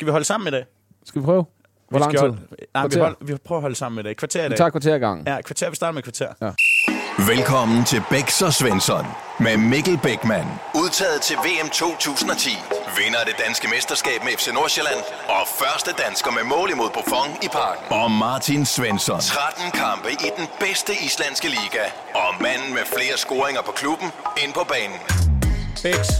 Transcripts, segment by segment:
Skal vi holde sammen i dag? Skal vi prøve? Hvor Vi lang tid? Holde, nej, vi, hold, vi prøver at holde sammen i dag. Kvarter i Vi dag. tager kvarter gang. Ja, kvarter. Vi starter med kvarter. Ja. Velkommen til Bæks og Svensson med Mikkel Bækman. Udtaget til VM 2010. Vinder af det danske mesterskab med FC Nordsjælland. Og første dansker med mål imod Buffon i parken. Og Martin Svensson. 13 kampe i den bedste islandske liga. Og manden med flere scoringer på klubben ind på banen. Bæks.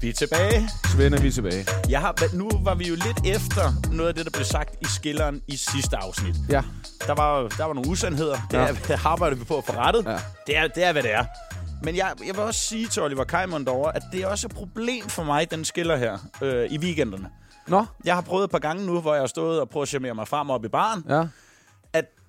Vi er tilbage. Svend er vi tilbage. Jeg har, nu var vi jo lidt efter noget af det, der blev sagt i skilleren i sidste afsnit. Ja. Der var, der var nogle usandheder. Det Ja. er, arbejder vi på at få rettet. Ja. Det, er, det er, hvad det er. Men jeg, jeg vil også sige til Oliver Kajmon derovre, at det er også et problem for mig, den skiller her øh, i weekenderne. Nå, Jeg har prøvet et par gange nu, hvor jeg har stået og prøvet at charmere mig frem op i baren, ja.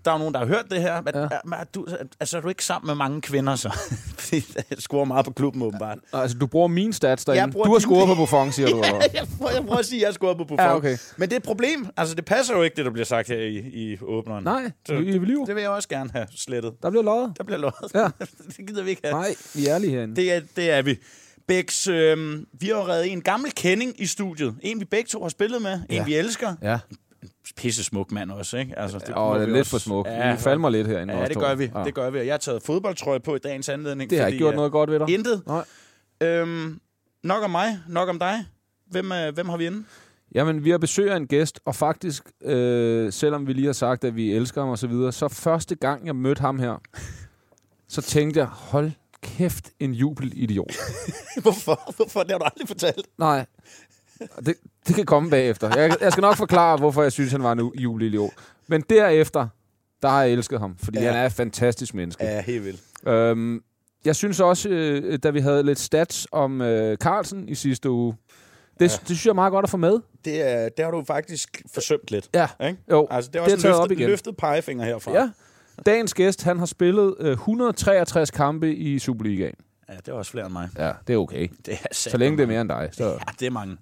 Der er nogen, der har hørt det her. Men, Ja. ja. men er du, altså, er du ikke sammen med mange kvinder, så? Fordi jeg scorer meget på klubben, åbenbart. Altså, du bruger mine stats derinde. Du har scoret på Buffon, siger du. hvad? jeg, prøver, jeg prøver at sige, at jeg har scoret på Buffon. Ja, okay. Men det er et problem. Altså, det passer jo ikke, det der bliver sagt her i, i åbneren. Nej, Så vi, vi lyver. Det vil jeg også gerne have slettet. Der bliver løjet. Der bliver løjet. Ja. det gider vi ikke have. Nej, vi er ærlige herinde. Det er, det er vi. Bæks, øh, vi har jo reddet en gammel kending i studiet. En, vi begge to har spillet med. En, Ja. vi elsker. Ja, Pisse smuk mand også, ikke? Altså, det og det er lidt også- for smuk. Ja, Vi falmer lidt herinde. ja det gør vi. Ja. Det gør vi. Og jeg har taget fodboldtrøje på i dagens anledning. Det har fordi, ikke gjort øh, noget godt ved dig. Intet. Nej. Øhm, nok om mig, nok om dig. Hvem, øh, hvem har vi inde? Jamen, vi har besøg af en gæst, og faktisk, øh, selvom vi lige har sagt, at vi elsker ham og så videre, så første gang, jeg mødte ham her, så tænkte jeg, hold kæft, en jubelidiot. Hvorfor? Hvorfor? Det har du aldrig fortalt. Nej, det, det kan komme bagefter. Jeg, jeg skal nok forklare, hvorfor jeg synes, han var en jubelidiot. Men derefter, der har jeg elsket ham, fordi Ja. ja. han er et fantastisk menneske. Ja, helt vildt. Øhm, jeg synes også, øh, da vi havde lidt stats om øh, Carlsen i sidste uge, det, Ja. ja. det synes jeg er meget godt at få med. Det, er, det har du faktisk forsømt lidt. Ja, Ikke? jo. Altså, det er det også er en op løftet, igen. løftet pegefinger herfra. Ja. Dagens gæst, han har spillet øh, 163 kampe i Superligaen. ja, det er også flere end mig. Ja, det er okay. Det er Så længe det er mere end dig. Så. Ja, det er mange.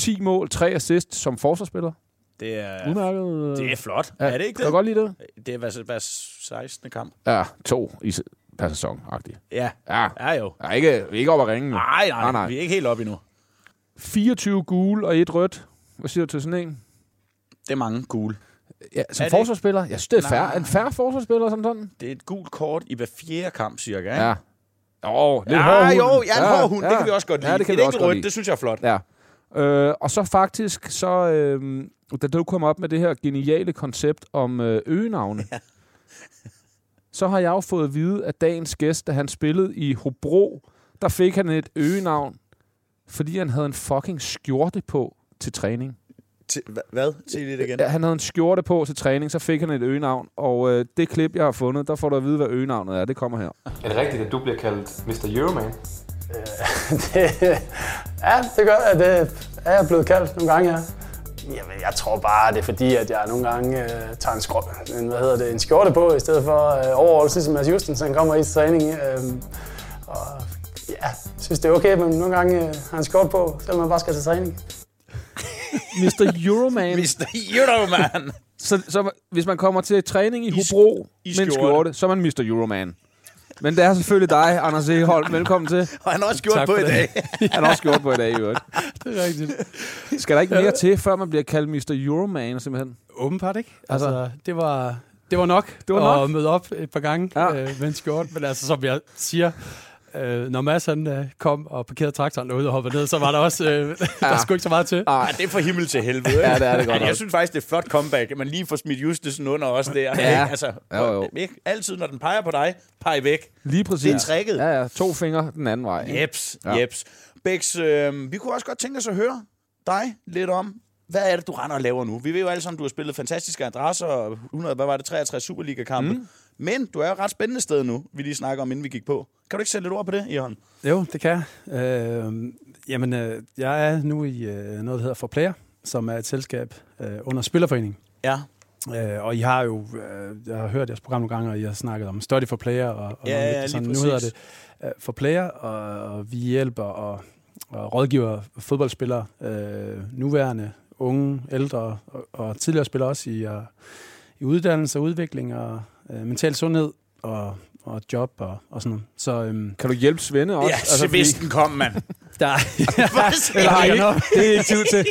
10 mål, 3 assist som forsvarsspiller. Det er, Udmærket. det er flot. ja. Er det ikke Kan det? godt lide det? Det er hvad, hvad 16. kamp. Ja, to i per sæson -agtigt. Ja, Ja, ja jo. ja ikke, vi er ikke op at ringe nu. Nej, nej, Nej, nej. vi er ikke helt oppe endnu. 24 gule og et rødt. Hvad siger du til sådan en? Det er mange gule. Ja, som Er det forsvarsspiller? Jeg synes, det er fair. Nej. En færre forsvarsspiller som sådan. Det er et gult kort i hver fjerde kamp, cirka. Ikke? Ja. Åh, lidt ja, hård hund. jo, ja, en hård hund. Det kan vi også godt lide. Ja, det kan et vi enkelt også godt rødt, lide. det synes jeg er flot. Ja. Øh, og så faktisk, så, øh, da du kom op med det her geniale koncept om øh, øgenavne, Ja. så har jeg jo fået at vide, at dagens gæst, da han spillede i Hobro, der fik han et øgenavn, fordi han havde en fucking skjorte på til træning. Til, hva- hvad? Sig det igen. Ja, han havde en skjorte på til træning, så fik han et øgenavn, og øh, det klip, jeg har fundet, der får du at vide, hvad øgenavnet er. Det kommer her. Er det rigtigt, at du bliver kaldt Mr. Euroman? det, ja, det gør jeg. Det er jeg blevet kaldt nogle gange, ja. Jamen, jeg tror bare, det er fordi, at jeg nogle gange øh, tager en, skrå- en, hvad hedder det, en skjorte på, i stedet for øh, overall, ligesom Mads Justensen han kommer i til træning. Øh, og ja, jeg synes, det er okay, men nogle gange øh, har en skjorte på, selvom man bare skal til træning. Mr. Euroman. Mr. Euroman. Så, så hvis man kommer til træning i Hobro i med en skjorte. skjorte, så er man Mr. Euroman. Men det er selvfølgelig dig, Anders Eholm. Velkommen til. Og han har også gjort Tak på i dag. Han har også gjort på i dag, i øvrigt. Det er rigtigt. Skal der ikke mere til, før man bliver kaldt Mr. Euroman, simpelthen? Åbenbart ikke. Altså- Altså, det var, det var nok Det var nok. at møde op et par gange Ja. ja. øh, med en skjort. Men altså, som jeg siger, øh, når Mads han, øh, kom og parkerede traktoren derude og hoppede ned, så var der også, øh, der skulle ikke så meget til. Nej, Ja, det er for himmel til helvede. Ikke? Ja, det er det godt Men Jeg synes faktisk, det er et flot comeback, at man lige får smidt Justesen under også der. Ja. Ikke? Altså, Jo, jo. Ikke? Altid, når den peger på dig, peg væk. lige præcis. Det er tricket. Ja, ja. To fingre den anden vej. Jeps, Ja. ja. jeps. Bæks, øh, vi kunne også godt tænke os at høre dig lidt om, hvad er det, du render og laver nu? Vi ved jo alle sammen, du har spillet fantastiske adresser, og 100, hvad var det, 63 Superliga-kampe. Mm. Men du er jo et ret spændende sted nu, vi lige snakker om, inden vi gik på. Kan du ikke sætte lidt ord på det, Jørgen? Jo, det kan jeg. Øh, jamen, øh, jeg er nu i øh, noget, der hedder For Player, som er et selskab øh, under Spillerforeningen. Ja. Øh, og I har jo, øh, jeg har hørt jeres program nogle gange, og I har snakket om Study for Player. Og, og Ja, noget ja, sådan. Nu hedder det øh, For Player, og, og vi hjælper og, og rådgiver fodboldspillere, øh, nuværende, unge, ældre og, og tidligere spillere også i, uh, i uddannelse og udvikling og øh, mental sundhed og, og job og, og sådan noget. Så øhm, Kan du hjælpe Svende også? Ja, altså, hvis den kom, mand. der Hvad Eller har I ikke? Det er ikke tid til.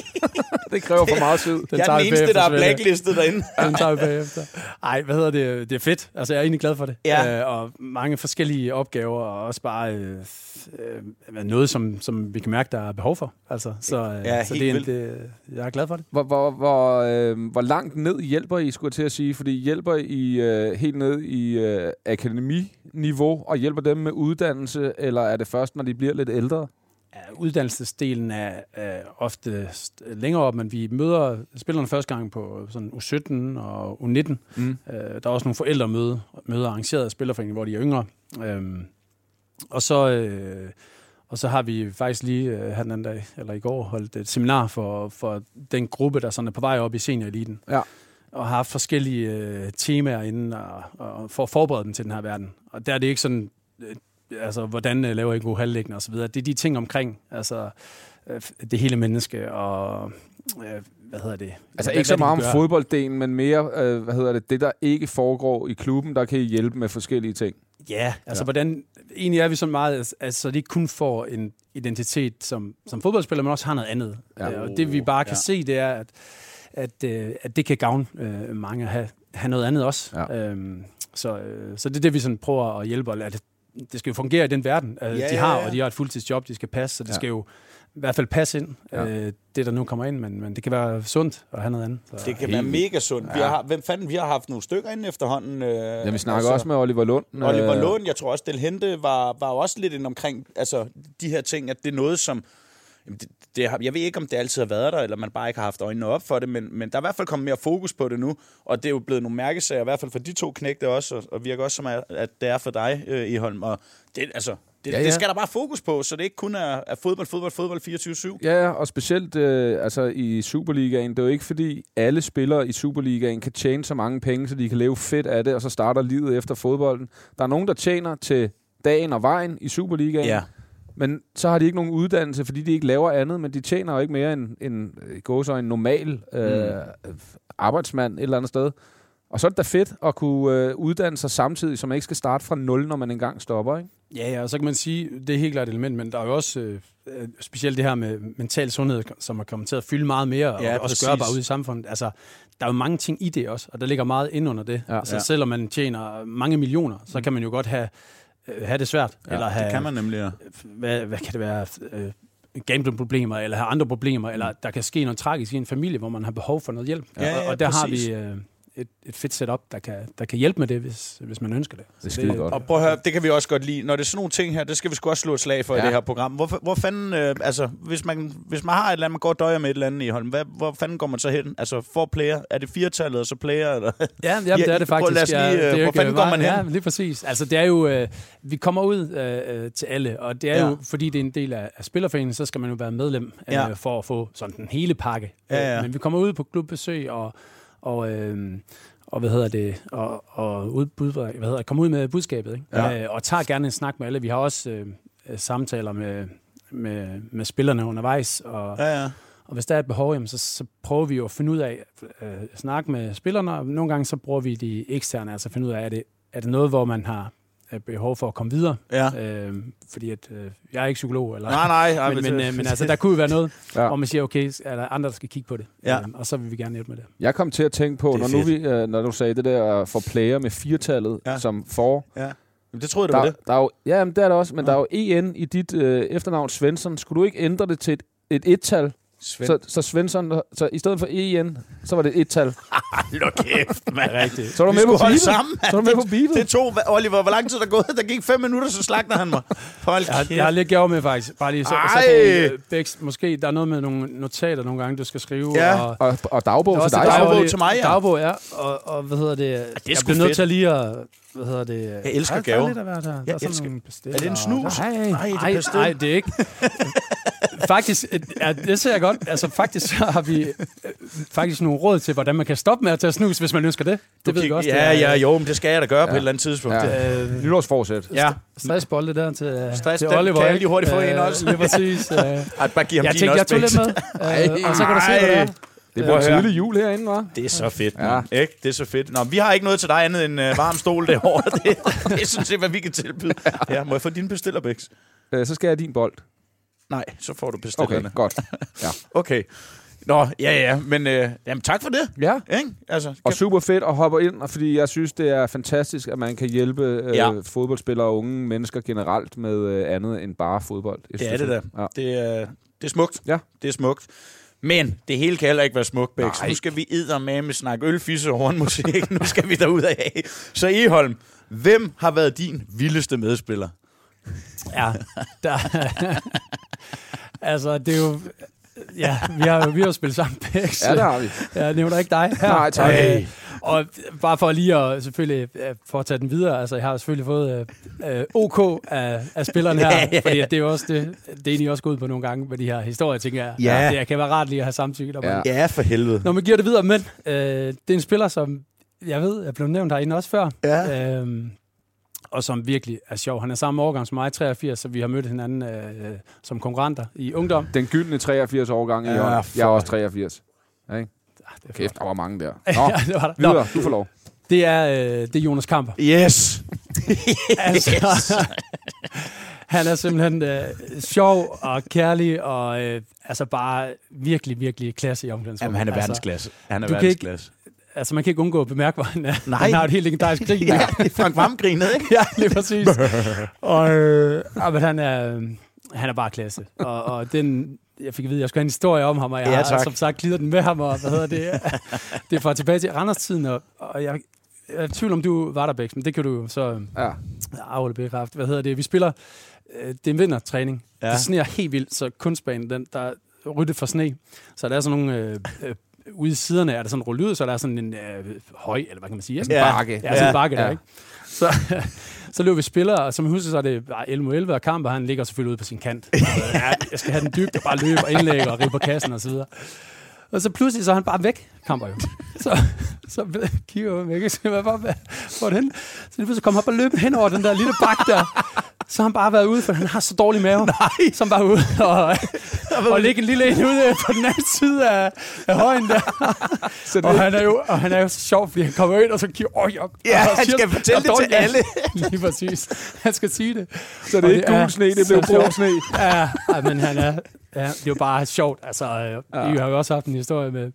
Det kræver for meget tid. Den Jeg er tager den eneste, der er blacklistet derinde. Den tager vi bagefter. Ej, hvad hedder det? Det er fedt. Altså, jeg er egentlig glad for det. Ja. Øh, og mange forskellige opgaver, og også bare øh, øh, noget, som, som vi kan mærke, der er behov for. Altså, så øh, Ja, så det er, en, det, jeg er glad for det. Hvor, hvor, hvor, øh, hvor langt ned hjælper I, skulle jeg til at sige? Fordi hjælper I øh, helt ned i øh, akademiniveau, og hjælper dem med uddannelse, eller er det først, når de bliver lidt ældre? Uddannelsesdelen er, er ofte længere op, men vi møder spillerne første gang på sådan U17 og U19. Mm. Øh, der er også nogle forældremøder møder arrangeret af Spillerforeningen, hvor de er yngre. Øhm, og så... Øh, og så har vi faktisk lige øh, her den anden dag, eller i går, holdt et seminar for, for den gruppe, der sådan er på vej op i senioreliten. Ja. Og har haft forskellige øh, temaer inden, og, og for at forberede dem til den her verden. Og der er det ikke sådan, øh, altså hvordan øh, laver I en god halvlæggende og så videre. Det er de ting omkring, altså øh, det hele menneske og, øh, hvad hedder det? Altså Hvad- ikke så meget om fodbolddelen, men mere, øh, hvad hedder det, det der ikke foregår i klubben, der kan I hjælpe med forskellige ting. Ja, altså Ja. hvordan... Egentlig er vi så meget, altså så de ikke kun får en identitet som, som fodboldspiller, men også har noget andet. Ja. Og det vi bare kan Ja. ja. se, det er, at, at, øh, at det kan gavne øh, mange at have, have noget andet også. Ja. Øhm, så, øh, så det er det, vi sådan prøver at hjælpe. og At det, skal jo fungere i den verden, øh, Ja, de ja, har, ja. og de har et fuldtidsjob, de skal passe, så det Ja. ja. skal jo i hvert fald passe ind, Ja. ja. øh, det der nu kommer ind, men, men det kan være sundt at have noget andet. Så. Det kan Helt være mega sundt. Vi har, hvem fanden, vi har haft nogle stykker inde efterhånden. Øh, Ja, vi snakker også med Oliver Lund. Oliver øh, Lund, jeg tror også, Del Hente var, var også lidt ind omkring altså, de her ting, at det er noget, som... Jamen, det, det har, jeg ved ikke, om det altid har været der, eller man bare ikke har haft øjnene op for det, men, men der er i hvert fald kommet mere fokus på det nu, og det er jo blevet nogle mærkesager, i hvert fald for de to knægte også, og, og virker også som, at at det er for dig, øh, Eholm. Og det, altså, det, Ja, ja, det skal der bare fokus på, så det ikke kun er, er fodbold, fodbold, fodbold 24-7. Ja, ja, og specielt øh, altså i Superligaen. Det er jo ikke fordi, alle spillere i Superligaen kan tjene så mange penge, så de kan leve fedt af det, og så starter livet efter fodbolden. Der er nogen, der tjener til dagen og vejen i Superligaen, Ja. Men så har de ikke nogen uddannelse, fordi de ikke laver andet, men de tjener jo ikke mere end, end går så en normal øh, arbejdsmand et eller andet sted. Og så er det da fedt at kunne øh, uddanne sig samtidig, så man ikke skal starte fra nul, når man engang stopper, ikke? Ja, ja, og så kan man sige, det er helt klart et element, men der er jo også øh, øh, specielt det her med mental sundhed, som er kommet til at fylde meget mere, Ja, og også præcis. gøre bare ud i samfundet. Altså, der er jo mange ting i det også, og der ligger meget ind under det. Ja. Ja, så Ja. selvom man tjener mange millioner, så kan man jo godt have, have det svært. Ja, eller have, Det kan man nemlig, ja. Hvad, hvad kan det være? Øh, gambling-problemer, eller have andre problemer, eller der kan ske noget tragisk i en familie, hvor man har behov for noget hjælp. Ja, ja, og, og der præcis. har vi øh, et, et fedt setup, der kan, der kan hjælpe med det, hvis, hvis man ønsker det. Det skide godt. Og prøv at høre, det kan vi også godt lide. Når det er sådan nogle ting her, det skal vi sgu også slå et slag for ja. I det her program. Hvor, hvor fanden, øh, altså, hvis man, hvis man har et eller andet, man går og døjer med et eller andet i Holm, hvad, hvor fanden går man så hen? Altså, for player? Er det firetallet, og så player? Eller? Ja, jamen, Ja, det er det faktisk. lige, ja, det er øh, jo hvor ikke fanden går man hen? Ja, lige præcis. Altså, det er jo, øh, vi kommer ud øh, øh, til alle, og det er Ja. jo, fordi det er en del af, af Spillerforeningen, så skal man jo være medlem øh, Ja. for at få sådan den hele pakke. Ja, ja. Øh, Men vi kommer ud på klubbesøg og, og, øh, og hvad hedder det, og, og udbud, hvad hedder, det, komme ud med budskabet, ikke? Ja. Øh, og tager gerne en snak med alle. Vi har også øh, øh, samtaler med, med, med spillerne undervejs, og, Ja, ja. og hvis der er et behov, jamen, så, så prøver vi jo at finde ud af, øh, snakke med spillerne, og nogle gange så bruger vi de eksterne, altså finde ud af, er det, er det noget, hvor man har behov for at komme videre? ja. Øh, fordi at, øh, jeg er ikke psykolog, eller, Nej, nej. nej men, men, øh, men altså, der kunne jo være noget, Ja. hvor man siger, okay, er der andre, der skal kigge på det? Ja. Øh, og så vil vi gerne hjælpe med det. Jeg kom til at tænke på, Det når, nu vi, øh, når du sagde det der for player med firtallet Ja. som for, ja. Jamen, det troede jeg, det var der, det. der er jo, ja, men det er der også, men Ja. ja. der er jo EN i dit øh, efternavn Svensson. Skulle du ikke ændre det til et, et et-tal? Svend. Så, så Svensson, så i stedet for EN, så var det et et-tal. Luk kæft, mand. Rigtigt. Så er du med på beatet. sammen, Så er du med på beatet. Det tog, Oliver, hvor lang tid der er gået? Der gik fem minutter, så slagter han mig. Hold Jeg kæft. jeg har lidt gjort med faktisk. Bare lige så, så Ej! kan I, øh, Bex, måske der er noget med nogle notater nogle gange, du skal skrive. Ja. Og, Og, og dagbog til dig. dagbog så. til mig, ja. Dagbog, ja. Og, og hvad hedder det? jeg sgu bliver nødt fedt. til lige at... Hvad hedder det? Jeg elsker gaver. Der er lidt af hvert her. Der Jeg er sådan elsker-. Er det en snus? Nej, Nej, det er nej, pastil. nej, det er ikke. faktisk, øh, ja, det ser jeg godt. Altså, faktisk så har vi øh, faktisk nogle råd til, hvordan man kan stoppe med at tage snus, hvis man ønsker det. Det ved jeg også. Ja, det er, ja, jo, men det skal jeg da gøre ja. på et eller andet tidspunkt. Ja. Øh, Nytårsforsæt. ja. stressbolde der til, Stress, til Oliver. kan jeg lige hurtigt få en Øh, også. Lige præcis. Øh, Ej, bare giv ham jeg din tænkte, jeg også, tog lidt med, øh, og så kan du se, hvad det er. Det er høre. tidlig jul herinde, var. Det er så fedt, Ja. ja. ikke? Det er så fedt. Nå, vi har ikke noget til dig andet end uh, varm stol derovre. Det, det er sådan set, hvad vi kan tilbyde. Ja, må jeg få dine bestillerbæks? Øh, så skal jeg din bold. Nej, så får du Okay, bestillerne. godt. Okay. Nå, ja, ja, men øh, jamen, tak for det. Ja. Ikke? Altså, Og kan- super fedt at hoppe ind, og fordi jeg synes, det er fantastisk, at man kan hjælpe øh, Ja. fodboldspillere og unge mennesker generelt med øh, andet end bare fodbold. Jeg det er synes, det da. Ja. Det, er, det er smukt. Ja. Det er smukt. Men det hele kan heller ikke være smukt. Nej. Nu skal vi med snakke øl, fisse og hornmusik. nu skal vi derud af. Så Eholm, hvem har været din vildeste medspiller? Ja, der, altså det er jo... Ja, vi har jo vi har spillet sammen, Bex. Ja, det har vi. Jeg nævner ikke dig her. Nej, tak. Øh, og bare for lige at selvfølgelig for at tage den videre, altså jeg har selvfølgelig fået øh, øh, OK af, af spillerne her, Ja, ja, ja. fordi det er også det, det er egentlig også gået på nogle gange med de her historier, tænker jeg. Ja. Det kan være rart lige at have samtykke. Der Ja. Ja, for helvede. Når man giver det videre, men øh, det er en spiller, som jeg ved er blevet nævnt herinde også før, Ja. øhm, og som virkelig er sjov. Han er samme årgang som mig, 83, så vi har mødt hinanden øh, som konkurrenter i ungdom. Den gyldne 83 årgang i Ja, år. Jeg er også 83. Ja, ikke? Ah, det er Kæft, der var mange der. Nå, ja, det var der. Nå, videre. Du får lov. det er, øh, det er Jonas Kamper. Yes. Altså, han er simpelthen øh, sjov og kærlig, og øh, altså bare virkelig, virkelig klasse i omklædningsrummet. Jamen, han er altså, verdensklasse. Han er du kan ikke- verdensklasse. Altså, man kan ikke undgå at bemærke, hvor han er. Nej. Han har et helt legendarisk grin. Ja, det er Frank Vam-grinet, ikke? ja, lige præcis. og, øh, ja, men han er, øh, han er bare klasse. Og, og den, jeg fik at vide, at jeg skulle have en historie om ham, og jeg Ja, har som sagt glider den med ham, og hvad hedder det? det er fra tilbage til Randers-tiden, og, og jeg, jeg er i tvivl om, du var der, Bæks, men det kan du så Ja. afholde bekræfte. Hvad hedder det? Vi spiller, øh, det er en vintertræning. Ja. Ja. Det sneer helt vildt, så kunstbanen, den, der er ryddet for sne. Så der er sådan nogle... Øh, øh, ude i siderne er der sådan en rulle ud, så der er sådan en øh, høj, eller hvad kan man sige? Ikke? Ja. Bakke. Ja, sådan en bakke Ja. der, ikke? Så, så løber vi spiller, og som jeg husker, så er det bare 11 mod 11, og Kamper, han ligger selvfølgelig ude på sin kant. ja, jeg skal have den dybt, og bare løbe og indlægge og rive på kassen og så videre. Og så pludselig, så er han bare væk, Kamper jo. Så, så kigger jeg væk, og siger, hvor er henne? Så lige pludselig kommer han bare løbende hen over den der lille bak der. Så har han bare været ude, for han har så dårlig mave. Nej. Så han bare ude og, og ligge en lille en ude på den anden side af, af højen der. Så Og han er jo, og han er jo så sjov, fordi han kommer ind, og så kigger, åh, jeg, Ja, og han siger- skal fortælle det til ja, alle. Lige præcis. Han skal sige det. Så det Og er ikke gul sne, det blev brun sne. Ja, men han er, ja, det er jo bare sjovt. Altså, øh, Ja. vi har jo også haft en historie med,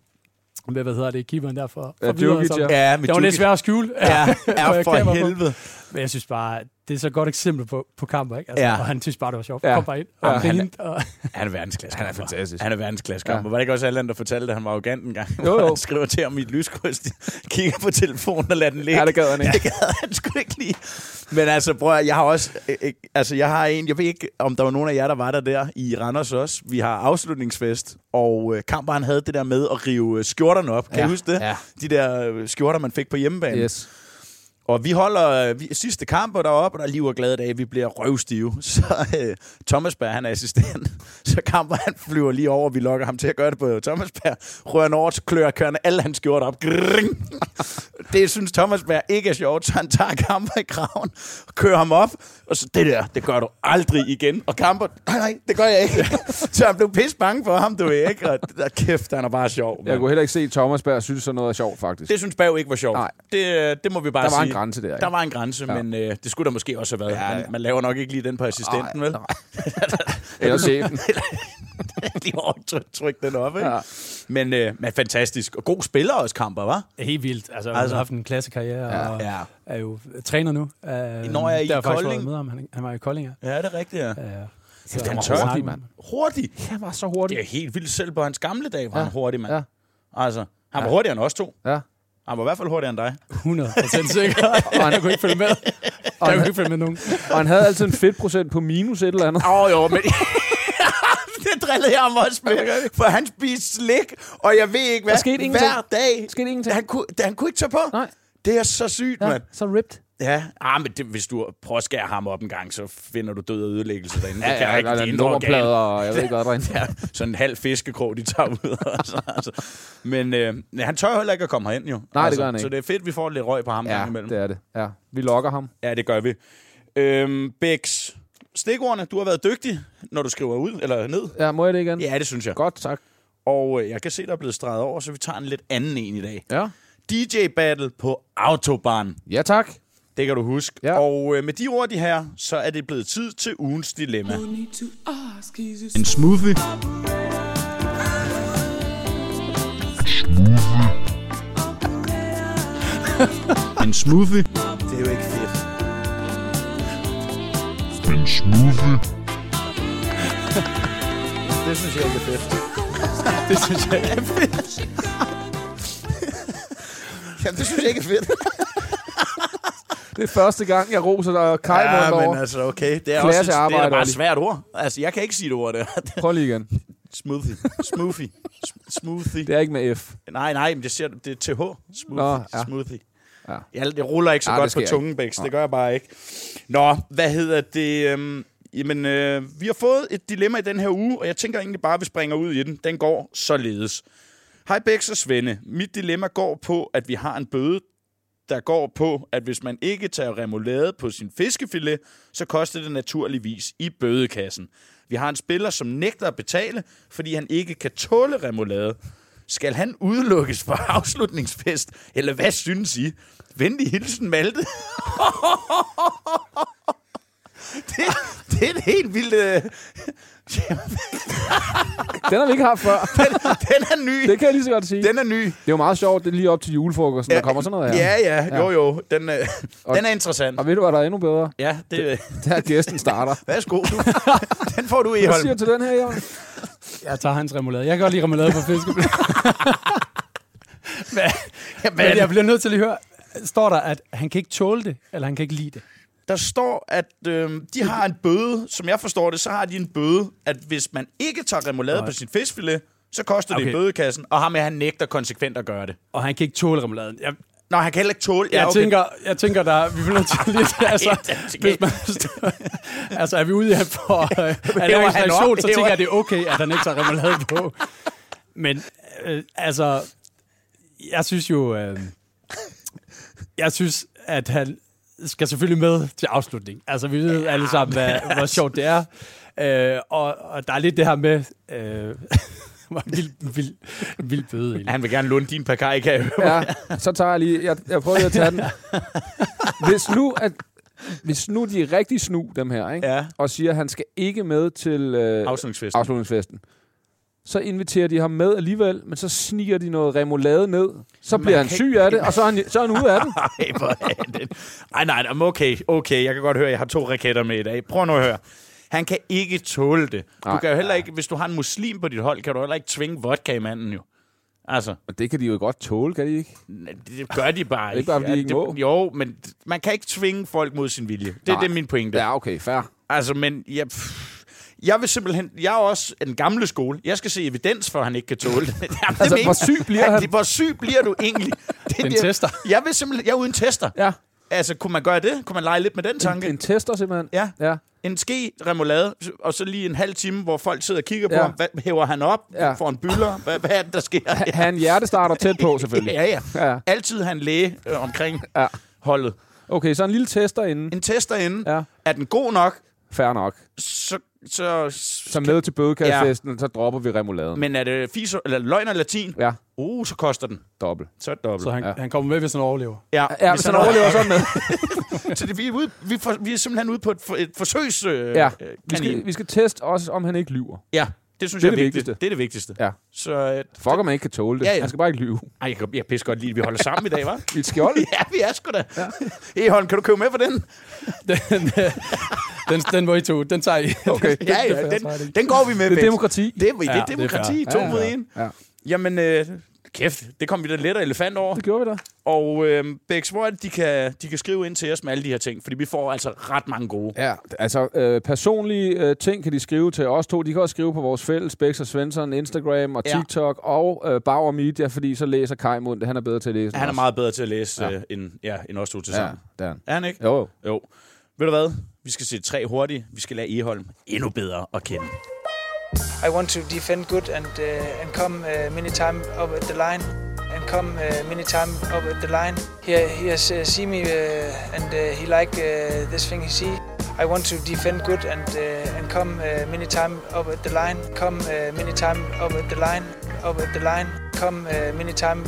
med hvad hedder det, keeperen der for, Ja, for videre, Djokic, ja. Ja, med Det var lidt svært at skjule. Ja, er for helvede. Men jeg synes bare, det er så et godt eksempel på, på kamper, ikke? Altså, Ja. Og han synes bare, det var sjovt. Ja. Kom bare ind og Ja, han er-. Og, Han er verdensklasse. Han er fantastisk. Han er verdensklasse. Ja. Ja. Var det ikke også Allan, der fortalte, at han var arrogant en gang? Jo, jo. Han skriver til ham i et lyskryds, kigger på telefonen og lader den ligge. Ja, det gad han ikke. Det gad han sgu ikke lige. Men altså, bror, jeg har også... øh, øh, altså, jeg har en... Jeg ved ikke, om der var nogen af jer, der var der der i Randers også. Vi har afslutningsfest, og øh, Kamper, han havde det der med at rive øh, skjorterne op. Kan Ja. I huske det? Ja. De der skjorter, man fik på hjemmebane. Yes. Og vi holder øh, vi, sidste kamp deroppe, og der er liv og glade dage. Vi bliver røvstive. Så øh, Thomas Berg, han er assistent. Så kamper han flyver lige over. Vi lokker ham til at gøre det på Thomas Berg. Rører over, klør kørende alle hans skjorter op. Gring. Det synes Thomas Berg ikke er sjovt, så han tager kamper i kraven kører ham op. Og så, det der, det gør du aldrig igen. Og kamper, nej, nej, det gør jeg ikke. så han blev pisse bange for ham, du ved ikke. Og der, kæft, han er bare sjov. Jeg mand. kunne heller ikke se, at Thomas Berg synes, sådan noget er sjovt, faktisk. Det synes Berg ikke var sjovt. Nej. Det, øh, det må vi bare sige. Var grænse der, ikke? Der var en grænse, Ja. men øh, det skulle der måske også have været. Ja, Ja. Man, man laver nok ikke lige den på assistenten, vel? Eller chefen. lige overtryk den op, ikke? Ja. Men, øh, men fantastisk. Og god spiller også, Kamper, var? helt vildt. Altså, altså, han har haft en klassekarriere, Ja. og Ja. er jo træner nu. Uh, Når jeg er i har Kolding. med ham. Han, han var i Kolding, ja. Ja, det er rigtigt, ja. ja. Så han snakke Hurtig, mand. Hurtig. Han var så Det hurtig. er helt vildt. Selv på hans gamle dage var Ja. han hurtig, mand. Ja. Altså, han var Ja. hurtigere end os to. Ja. Han var i hvert fald hurtigere end dig. 100% sikker. og han kunne ikke følge med. Og han kunne ikke følge med nogen. Og han havde altid en fedtprocent på minus et eller andet. Åh, oh, jo, men... det drillede jeg ham også med. For han spiste slik, og jeg ved ikke hvad. Der skete ingenting. Hver dag. Der skete ingenting. Han kunne, han kunne ikke tage på. Nej. Det er så sygt, ja. Ja, mand. så ripped. Ja, ah, men det, hvis du prøver at skære ham op en gang, så finder du død og ødelæggelse derinde. Ja, det kan ja, ikke. der Det er er nummerplader, og jeg ved godt, hvad Ja, sådan en halv fiskekrog, de tager ud. altså, altså. Men øh, nej, han tør heller ikke at komme herind, jo. det altså, gør han ikke. Så det er fedt, vi får lidt røg på ham Ja, imellem. det er det. Ja, vi lokker ham. Ja, det gør vi. Øhm, Bex, stikordene, du har været dygtig, når du skriver ud eller ned. Ja, må jeg det igen? Ja, det synes jeg. Godt, tak. Og øh, jeg kan se, der er blevet streget over, så vi tager en lidt anden en i dag. Ja. DJ Battle på Autobahn. Ja, tak. Det kan du huske. Ja. Og øh, med de ord, de her, så er det blevet tid til ugens dilemma. En smoothie. En smoothie? Det er jo ikke fedt. En smoothie. Det synes jeg ikke er fedt. Det synes jeg er fedt. Jamen, det synes jeg ikke er fedt. Det er første gang, jeg roser dig Kai ja, over. men altså, okay. Det er Klasse også det er arbejde, da bare et svært ord. Altså, jeg kan ikke sige det ord der. Prøv lige igen. Smoothie. Smoothie. Sm- Smoothie. Det er ikke med F. Nej, nej, men det, siger, det er TH. Smoothie. Nå, ja. Smoothie. Ja. Jeg, det ruller ikke så Ja, det godt på tungen, Bæks. Det gør jeg bare ikke. Nå, hvad hedder det? Øhm, jamen, øh, vi har fået et dilemma i den her uge, og jeg tænker egentlig bare, at vi springer ud i den. Den går således. Hej Bæks og Svende. Mit dilemma går på, at vi har en bøde, der går på, at hvis man ikke tager remoulade på sin fiskefilet, så koster det naturligvis i bødekassen. Vi har en spiller, som nægter at betale, fordi han ikke kan tåle remoulade. Skal han udelukkes fra afslutningsfest, eller hvad synes I? Venlig hilsen, Malte. det, det er et helt vildt... Øh, Den har vi ikke haft før. den er ny. Det kan jeg lige så godt sige. Den er ny. Det er jo meget sjovt, det er lige op til julefrokosten, der kommer sådan noget her. Ja, ja, jo, jo. Den, øh, den er interessant. Og ved du, hvad der er endnu bedre? Ja, det, Det er, at gæsten starter. værsgo. Du. Den får du i, Hvad siger til den her, Jørgen? Jeg tager hans remoulade. Jeg kan godt lide remoulade på fiskeblad. Men jeg bliver nødt til at høre, står der, at han kan ikke tåle det, eller han kan ikke lide det? Der står, at øh, de har en bøde. Som jeg forstår det, så har de en bøde, at hvis man ikke tager remoulade Nej. på sin fiskfilet, så koster det Okay. i bødekassen. Og ham med, han nægter konsekvent at gøre det. Og han kan ikke tåle remouladen. Jeg, Nå, han kan heller ikke tåle... jeg, tænker, jeg tænker, der, vi bliver nødt til lige... Altså, det er hvis man, altså, er vi ude i at få øh, han ernæringsreaktion, op? så tænker jeg, at det er okay, at han ikke tager remoulade på. Men øh, altså, jeg synes jo... Øh, jeg synes, at han skal selvfølgelig med til afslutning. Altså, vi ved alle sammen, hvad, hvor sjovt det er. Øh, og, og der er lidt det her med... Øh, vild, vild, vild bøde, egentlig. Han vil gerne låne din pakaj, kan jeg høre. Ja, så tager jeg lige... Jeg, jeg prøver lige at tage den. Hvis nu, at, hvis nu de er rigtig snu, dem her, ikke? Ja. og siger, at han skal ikke med til øh, Afslutningsfesten. afslutningsfesten, så inviterer de ham med alligevel, men så sniger de noget remoulade ned. Så bliver han syg af det, og så er han, så er han ude af den. Ej, hvor er det... Ej, nej, nej, men okay, okay. Jeg kan godt høre, at jeg har to raketter med i dag. Prøv nu at høre. Han kan ikke tåle det. Du Nej. kan jo heller ikke, hvis du har en muslim på dit hold, kan du heller ikke tvinge vodka i manden jo. Altså, Og det kan de jo godt tåle, kan de ikke? det gør de bare ikke ikke. bare, fordi de ikke det, må. Jo, men man kan ikke tvinge folk mod sin vilje. Det, Nej. det er min pointe. Ja, okay, fair. Altså, men jeg, pff, jeg vil simpelthen... Jeg er også den gamle skole. Jeg skal se evidens for, at han ikke kan tåle det. Jamen, det Altså, mener- hvor syg bliver han? Hvor syg bliver du egentlig? Det Den bliver- tester. Jeg vil simpelthen... Jeg er uden tester. Ja, Altså, kunne man gøre det? Kunne man lege lidt med den tanke? en, en tester simpelthen. Ja. Ja. En ske remoulade, og så lige en halv time, hvor folk sidder og kigger på Ja. ham. Hvad hæver han op? Ja. Får en byller? Hvad, hvad er det, der sker? Ha' en hjertestarter tæt på, selvfølgelig. Ja, ja. Ja. Altid have en læge øh, omkring Ja. holdet. Okay, så en lille tester inden. En tester inden. Ja. Er den god nok, Fair nok. så... så, Så med til bødekassefesten, ja. så dropper vi remouladen. men er det fis, eller løgn og latin? Ja, Uh, så koster den. dobbelt. Så dobbelt. Så han, Ja. han kommer med, hvis han overlever. ja, Ja, hvis han overlever sådan med. Så det, vi, er ude, vi, for, vi er simpelthen ude på et, for, et forsøgs... Øh, Ja, øh, vi skal, vi skal teste også, om han ikke lyver. Ja, det synes Det er jeg er det vigtigt. vigtigste. Det er det vigtigste. Ja. Så øh, Fuck, om man ikke kan tåle det. Ja, ja. Han skal bare ikke lyve. ej, jeg, kan- jeg pisse godt lide, at vi holder sammen i dag, hva'? I et skjold. ja, vi er sgu da. Ja. Eholm, kan du købe med for den? Den, den, den må I to. Den tager I. Okay. Ja, ja, den, den går vi med. Det er demokrati. Det, er, det Ja, det er demokrati. fair. to Ja, mod ja. en. Ja, Jamen, øh, kæft, det kom vi da let og elefant over. det gjorde vi da. Og øh, Bæks, hvor er det, de kan, de kan skrive ind til os med alle de her ting? Fordi vi får altså ret mange gode. Ja, altså øh, personlige øh, ting kan de skrive til os to. De kan også skrive på vores fælles, Bex og Svensson, Instagram og Ja. TikTok og øh, Bauer Media, fordi så læser Kai Mund det. Han er bedre til at læse. end Han er meget bedre til at læse Ja. ja. øh, end, ja, end os to til Ja, sammen. det er han. Er han ikke? Jo, jo. Jo. Ved du hvad? Vi skal se tre hurtigt. Vi skal lade Eholm endnu bedre at kende. I want to defend good and uh, and come uh, many time up at the line and come uh, many time up at the line. He he has uh, see me and he like this thing he see. I want to defend good and and come many time up at the line. Come many time up at the line. Up at the line. Come many time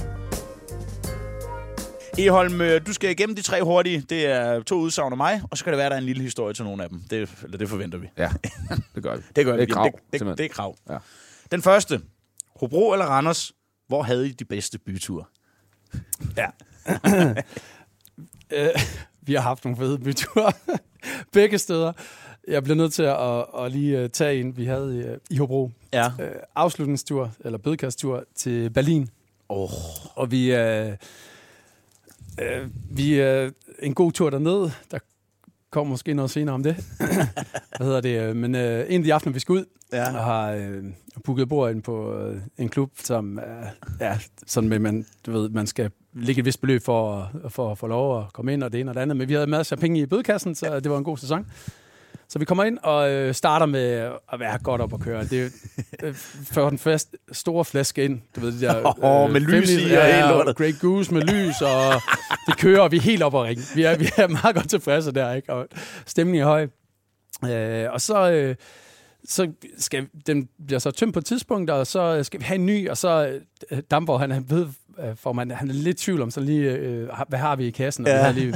Eholm, øh, du skal igennem de tre hurtige. Det er to udsagn af mig, og så kan det være, der er en lille historie til nogle af dem. Det, eller det forventer vi. Ja, det gør vi. Det gør Det er vi. krav, det, det, simpelthen. det er krav. Ja. Den første. Hobro eller Randers? Hvor havde I de bedste byture? Ja. Øh, vi har haft nogle fede byture begge steder. Jeg bliver nødt til at, at, at lige øh, tage en, vi havde i, i Hobro. Ja. Øh, afslutningstur, eller bødkastur til Berlin. Oh. Og vi, øh, øh, vi øh, en god tur derned. Der kommer måske noget senere om det. Hvad hedder det? Men øh, en af de aftener, vi skal ud, Ja. og har øh, booket bord ind på øh, en klub, som er ja, sådan med, man, du ved, man skal lægge et vist beløb for, for at få lov at komme ind, og det ene og det andet. Men vi havde masser af penge i bødekassen, så det var en god sæson. Så vi kommer ind og øh, starter med at være godt op at køre. Det er øh, for den fast, store flaske ind. Du ved, det der, Åh, med lys i og helt lortet. Grey Goose med lys, og vi kører, og vi er helt op at ringe. Vi er, vi er meget godt tilfredse der, ikke? Og stemningen er høj. Øh, og så, øh, så skal den bliver så tømt på et tidspunkt, og så skal vi have en ny, og så øh, Damborg, han, han ved, øh, for man, han er lidt tvivl om, så lige, øh, hvad har vi i kassen, og Ja. vi har lige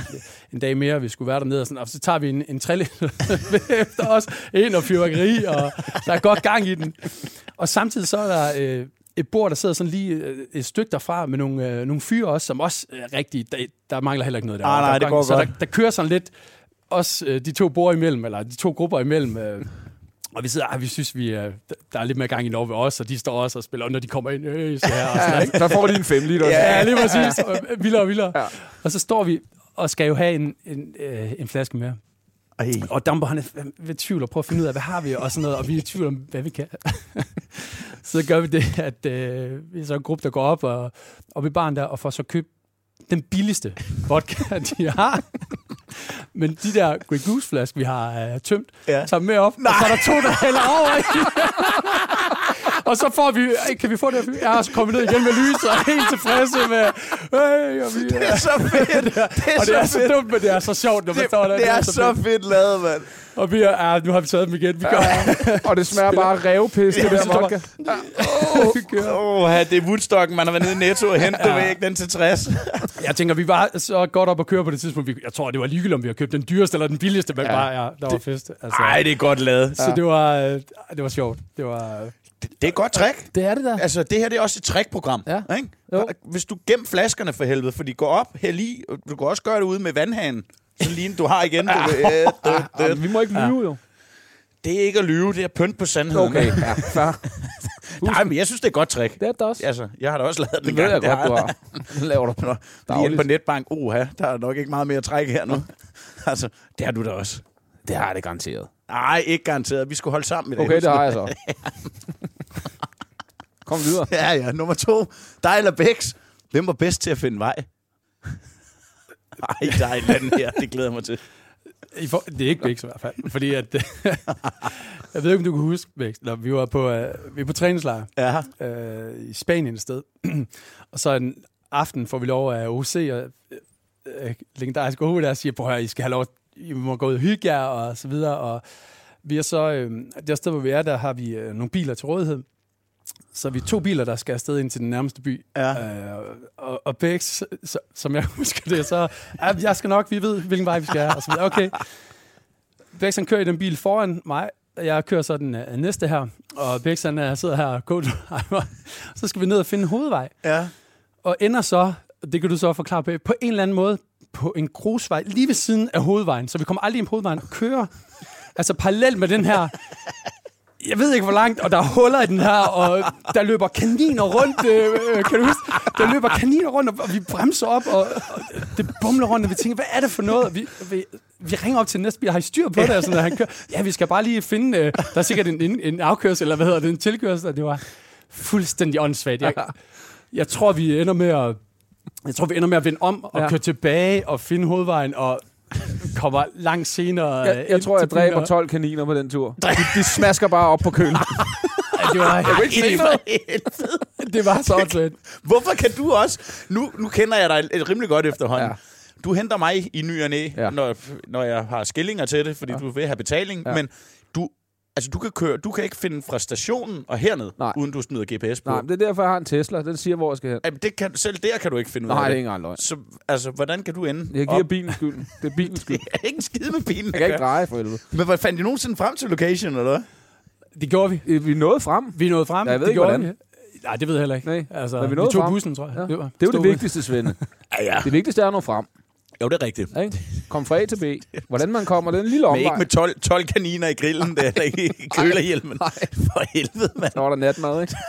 en dag mere, vi skulle være dernede, og, sådan, og så tager vi en, en trælle efter os, ind og fyrværkeri, og der er godt gang i den. Og samtidig så er der øh, et bord, der sidder sådan lige øh, et stykke derfra, med nogle, øh, nogle fyre også, som også er rigtig, der, der mangler heller ikke noget der. Ah, nej, Der er det gang- går så godt. Der, der kører sådan lidt, også øh, de to bord imellem, eller de to grupper imellem, øh, og vi sidder, ah, vi synes, vi, øh, der er lidt mere gang i Norge ved os, og de står også og spiller, og når de kommer ind, øh, så her, og sådan? Der får de en 5 liter. Ja, lige præcis. Og Vildere og vildere. Ja. Og så står vi og skal jo have en, en, øh, en flaske mere. Ej. Og Dambo, han er ved tvivl og prøver at finde ud af, hvad har vi, og sådan noget, og vi er i tvivl om, hvad vi kan. så gør vi det, at øh, vi er så en gruppe, der går op og, op i baren der, og får så købt den billigste vodka, de har. Men de der Grey Goose-flasker, vi har øh, tømt, Ja. ja. tager med op, Nej. og så er der to, der hælder over i. og så får vi, "Ej, kan vi få det? Jeg er så kommet ned igen med lys, og er helt tilfredse med, hey, og vi, Det er så fedt. Det er, og det er så så fedt. dumt, men det er så sjovt, når man står der. Det, det er så fedt lavet, mand. Og vi er, ja, nu har vi taget dem igen. Vi gør, Og det smager bare revpis, det der vodka. Åh, oh, det er Woodstock, man har været nede i Netto og hentet ja. Ja. væk den til 60. Jeg tænker, vi var så godt op at køre på det tidspunkt. Vi, jeg tror, det var ligegyldigt, om vi har købt den dyreste eller den billigste, men Ja. ja. bare, ja, der var fest. Altså, Nej, det er godt lavet. Så det var, øh, det var sjovt. Det var... Det er et godt trick. Det er det der. Altså, det her det er også et trickprogram. Ja. Ikke? Jo. Hvis du gemmer flaskerne for helvede, for de går op, hæld i, og du kan også gøre det ude med vandhanen. Så lige du har igen. Du, øh, du, du. vi må ikke lyve, jo. Det er ikke at lyve, det er pynt på sandheden. Okay, ja, fair. Nej, men jeg synes, det er et godt trick. Det er det også. Altså, jeg har da også lavet den Det ved jeg gang. godt, du har. Det laver du på Lige på netbank. Oha, der er nok ikke meget mere træk her nu. altså, det har du da også. Det har jeg det garanteret. Nej, ikke garanteret. Vi skulle holde sammen i dag. Okay, det har jeg så. Kom videre. Ja, ja. Nummer to. Dig eller Bex. Hvem var bedst til at finde vej? Ej, der er et eller andet her. Det glæder jeg mig til. I for, det er ikke Bæks i hvert fald. Fordi at... jeg ved ikke, om du kan huske Bæks. Når vi var på, øh, vi er på træningslejr Ja. øh, i Spanien et sted. og så en aften får vi lov af OC og øh, øh, legendarisk hoved, der siger, høre, I skal have lov, I må gå ud og hygge jer, og så videre. Og vi er så, øh, det sted, hvor vi er, der har vi øh, nogle biler til rådighed. Så vi er to biler, der skal afsted ind til den nærmeste by. Ja. Øh, og, og Bex, så, som jeg husker det, så ja, jeg skal nok, vi ved, hvilken vej vi skal. Og så videre. Okay. Bex, han kører i den bil foran mig. Jeg kører så den uh, næste her. Og Bex, han uh, sidder her og co Så skal vi ned og finde hovedvej. Ja. Og ender så, det kan du så forklare på, på en eller anden måde, på en grusvej lige ved siden af hovedvejen. Så vi kommer aldrig ind på hovedvejen og kører. Altså parallelt med den her jeg ved ikke hvor langt, og der er huller i den her, og der løber kaniner rundt, øh, kan du huske? Der løber kaniner rundt, og, vi bremser op, og, og det bumler rundt, og vi tænker, hvad er det for noget? Og Vi, vi, vi ringer op til den næste bil, har I styr på det? Og sådan, og han kører, ja, vi skal bare lige finde, øh, der er sikkert en, en, en afkørsel, eller hvad hedder det, en tilkørsel, og det var fuldstændig åndssvagt. Jeg, jeg tror, vi ender med at, jeg tror, vi ender med at vende om og ja. køre tilbage og finde hovedvejen, og kommer langt senere Jeg, jeg ind tror, jeg dræber og- 12 kaniner på den tur. De, de smasker bare op på køen. Det var, Jeg kunne ikke se noget. det var så åndssvagt. Hvorfor kan du også... Nu, nu kender jeg dig rimelig godt efterhånden. Ja. Du henter mig i ny og næ, Ja. når, når jeg har skillinger til det, fordi Ja. du vil have betaling. Ja. Men du, altså, du, kan køre, du kan ikke finde fra stationen og herned, Nej. uden du smider GPS på. Nej, men det er derfor, jeg har en Tesla. Den siger, hvor jeg skal hen. Jamen, det kan, selv der kan du ikke finde ud Nej, af det er det. ikke engang løgn. Så altså, hvordan kan du ende Jeg giver op? bilen skylden. Det er bilens skyld. Jeg er ikke en skide med bilen. Jeg kan ikke dreje for helvede. Men hvad fandt I nogensinde frem til location, eller hvad? Det gjorde vi. Vi nåede frem. Vi nåede frem. Ja, jeg ved det ikke, gjorde hvordan. vi. Nej, det ved jeg heller ikke. Nej. Altså, Men vi vi, tog frem. bussen, tror jeg. Ja. var- Det er jo det vigtigste, Svende. Ja, ja. Det vigtigste er at nå frem. Jo, det er rigtigt. Ikke? Kom fra A til B. Hvordan man kommer, det er en lille Men omvej. ikke med 12, 12 kaniner i grillen, der, eller ikke i kølerhjelmen. For helvede, mand. Så var der natmad, ikke?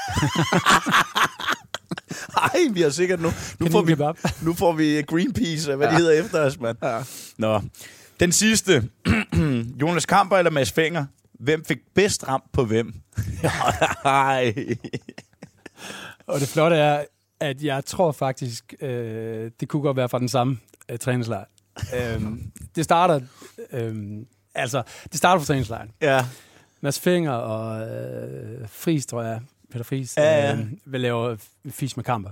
Ej, vi har sikkert nu. Nu får vi, nu får vi Greenpeace, og hvad ja. det hedder efter os, mand. Ja. Nå. Den sidste. Jonas Kamper eller Mads Fenger? Hvem fik bedst ramt på hvem? Ej. Og det flotte er, at jeg tror faktisk, øh, det kunne godt være fra den samme øh, træningslejr. øhm, det starter, øhm, altså, det starter fra træningslejren. Ja. Mads Finger og øh, Friis, tror jeg, Peter Friis, Ja, ja. øh, vil lave Fis med kamper.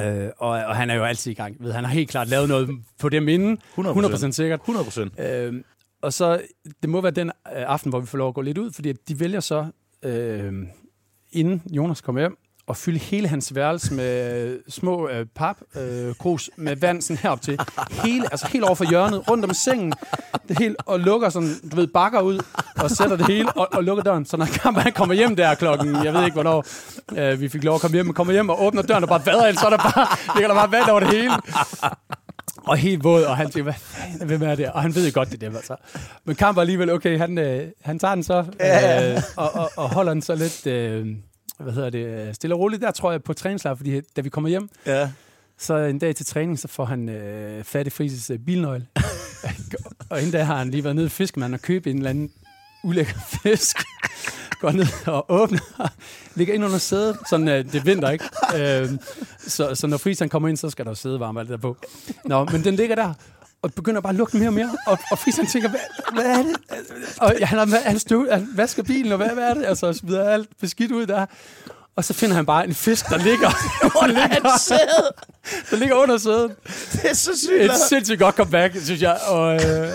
Øh, og, og han er jo altid i gang. Ved, han har helt klart lavet noget på det inden. 100%. 100% sikkert. 100 procent. Øh, og så, det må være den øh, aften, hvor vi får lov at gå lidt ud, fordi de vælger så, øh, inden Jonas kommer hjem, at fylde hele hans værelse med små øh, pap, øh, med vand sådan herop til. Hele, altså helt over for hjørnet, rundt om sengen, det hele, og lukker sådan, du ved, bakker ud, og sætter det hele, og, og lukker døren. Så når han kommer hjem der klokken, jeg ved ikke hvornår, øh, vi fik lov at komme hjem, men kommer hjem og åbner døren og bare vader ind, så er der bare, ligger der bare vand over det hele og helt våd, og han tænker, hvad fanden, hvem er det? Og han ved jo godt, det er dem, altså. Men Kamp var alligevel, okay, han, øh, han tager den så, øh, og, og, og, holder den så lidt, øh, hvad hedder det, stille og roligt. Der tror jeg på træningslejr, fordi da vi kommer hjem, Ja. så en dag til træning, så får han øh, fat i Frises øh, bilnøgle. og inden da har han lige været nede i fiskemanden og købt en eller anden ulækker fisk. Går ned og åbner, ligger ind under sædet, sådan øh, det er vinter, ikke? Øh, så, så når Friis han kommer ind, så skal der jo sidde varmt alt det der på. Nå, men den ligger der, og begynder bare at lugte mere og mere, og, og Friis han tænker, hvad, hvad er det? Og han, har, han, støv, han vasker bilen, og hvad, hvad er det? Altså, smider alt beskidt ud der. Og så finder han bare en fisk, der ligger, der ligger, der ligger under sædet. Det er så sygt. Et sindssygt godt comeback, synes jeg. Og øh,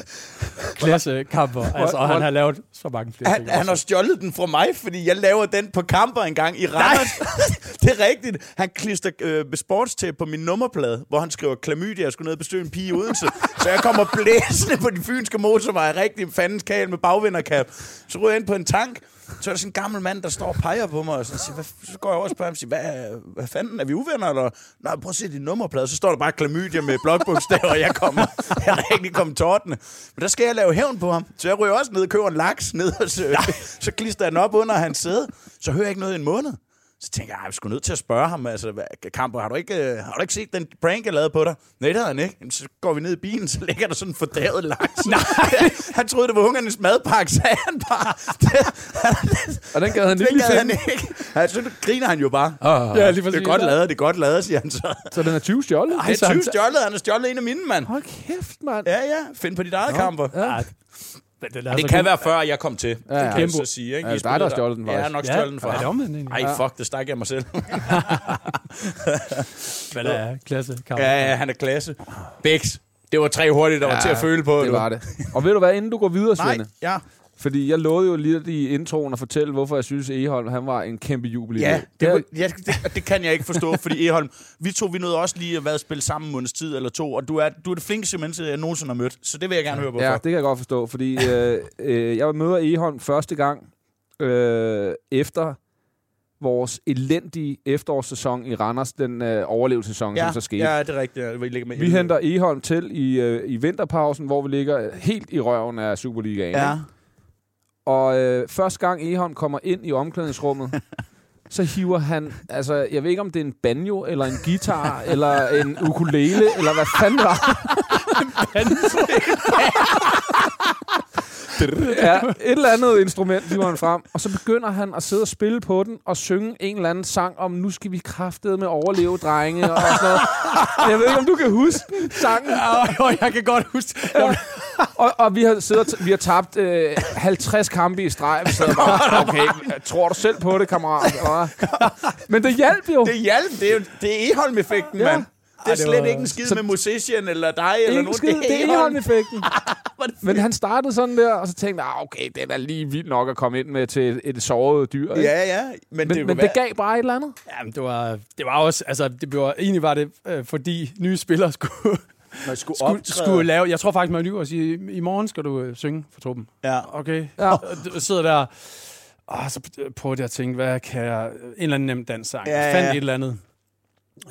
klasse kamper. Altså, og han har lavet så mange flere Han, ting. han har stjålet den fra mig, fordi jeg laver den på kamper engang i Randers. det er rigtigt. Han klister øh, sportstæp på min nummerplade, hvor han skriver klamydia, jeg skulle ned og besøge en pige i Odense. så jeg kommer blæsende på de fynske motorveje, rigtig fandens kal med bagvinderkab. Så ryger jeg ind på en tank, så er der sådan en gammel mand, der står og peger på mig, og så, siger, hvad, så går jeg over og spørger ham, siger, hvad, hvad fanden, er vi uvenner, eller? Nej, prøv at se din nummerplade, så står der bare klamydia med blokbogstaver, og jeg kommer, jeg er rigtig kommet tårtene. Men der skal jeg lave hævn på ham, så jeg ryger også ned og køber en laks ned, og så, så klister jeg den op under hans sæde, så hører jeg ikke noget i en måned. Så tænker jeg, jeg er sgu nødt til at spørge ham, altså, hvad, Kamper, har du, ikke, øh, har du ikke set den prank, jeg lavede på dig? Nej, det havde han ikke. Jamen, Så går vi ned i bilen, så ligger der sådan en fordavet laks. Nej. han troede, det var ungernes madpakke, sagde han bare. Og den gad han Det lige gad han ikke. Han, så griner han jo bare. Oh, Ja, lige Det er godt lavet, det er godt lavet, siger han så. Så den er 20 stjålet? Det er 20 stjålet, han har stjålet en af mine, mand. Hold kæft, mand. Ja, ja, find på dit eget kamper. Ja. Den er Det så kan være før, jeg kom til. Ja, Det ja. kan jeg så sige. Ikke? Ja, det er dig, der stjålet den, Ja, faktisk. nok stjålet den Ja, det fra egentlig? Ej, fuck, det stak jeg mig selv. Det er klasse ja, ja, han er klasse. Bæks. Det var tre hurtigt, der var til at føle på. Det du. var det. Og ved du hvad, inden du går videre, Nej, Svende? ja. Fordi jeg lovede jo lidt i introen at fortælle, hvorfor jeg synes, Eholm han var en kæmpe jubel Ja, det, var, ja det, det, kan jeg ikke forstå, fordi Eholm, vi to, vi nåede også lige at være spille sammen en måneds tid eller to, og du er, du er det flinkeste menneske, jeg nogensinde har mødt, så det vil jeg gerne høre på. Ja, det kan jeg godt forstå, fordi øh, øh, jeg møder Eholm første gang øh, efter vores elendige efterårssæson i Randers, den øh, overlevelsessæson, ja, som så skete. ja, det er rigtigt. Ja, vi ligger med Vi henter Eholm til i, øh, i vinterpausen, hvor vi ligger helt i røven af Superligaen. Ja. ikke? Og øh, første gang Eholm kommer ind i omklædningsrummet, så hiver han, altså jeg ved ikke om det er en banjo, eller en guitar, eller en ukulele, eller hvad fanden var. ja, et eller andet instrument hiver han frem, og så begynder han at sidde og spille på den, og synge en eller anden sang om, nu skal vi kraftede med overleve, drenge, og sådan noget. Jeg ved ikke, om du kan huske sangen. Ja, jo, jeg kan godt huske. Jeg- Og, og vi har siddet, vi har tabt øh, 50 kampe i streg. Vi sidder bare, okay, tror du selv på det, kammerat? Men det hjalp jo. Det hjalp. Det er, jo- det er Eholm-effekten, Ja. mand. Det er det slet var- ikke en skid så- med musician eller dig eller Ingen nogen. skid, det er Eholm. Eholm-effekten. Men han startede sådan der, og så tænkte jeg, ah, okay, det er da lige vildt nok at komme ind med til et, et såret dyr. Ikke? Ja, ja. Men, Men, det, men det gav bare et eller andet. Jamen, det var, det var også, altså, det var, egentlig var det, øh, fordi nye spillere skulle, man skulle, skulle, optræde. skulle lave, jeg tror faktisk, man lyver og sige, i morgen skal du øh, synge for truppen. Ja. Okay. Ja. Og du sidder der, Og så prøvede jeg at tænke, hvad kan jeg... En eller anden nem dansk sang. Ja, Jeg fandt ja. et eller andet.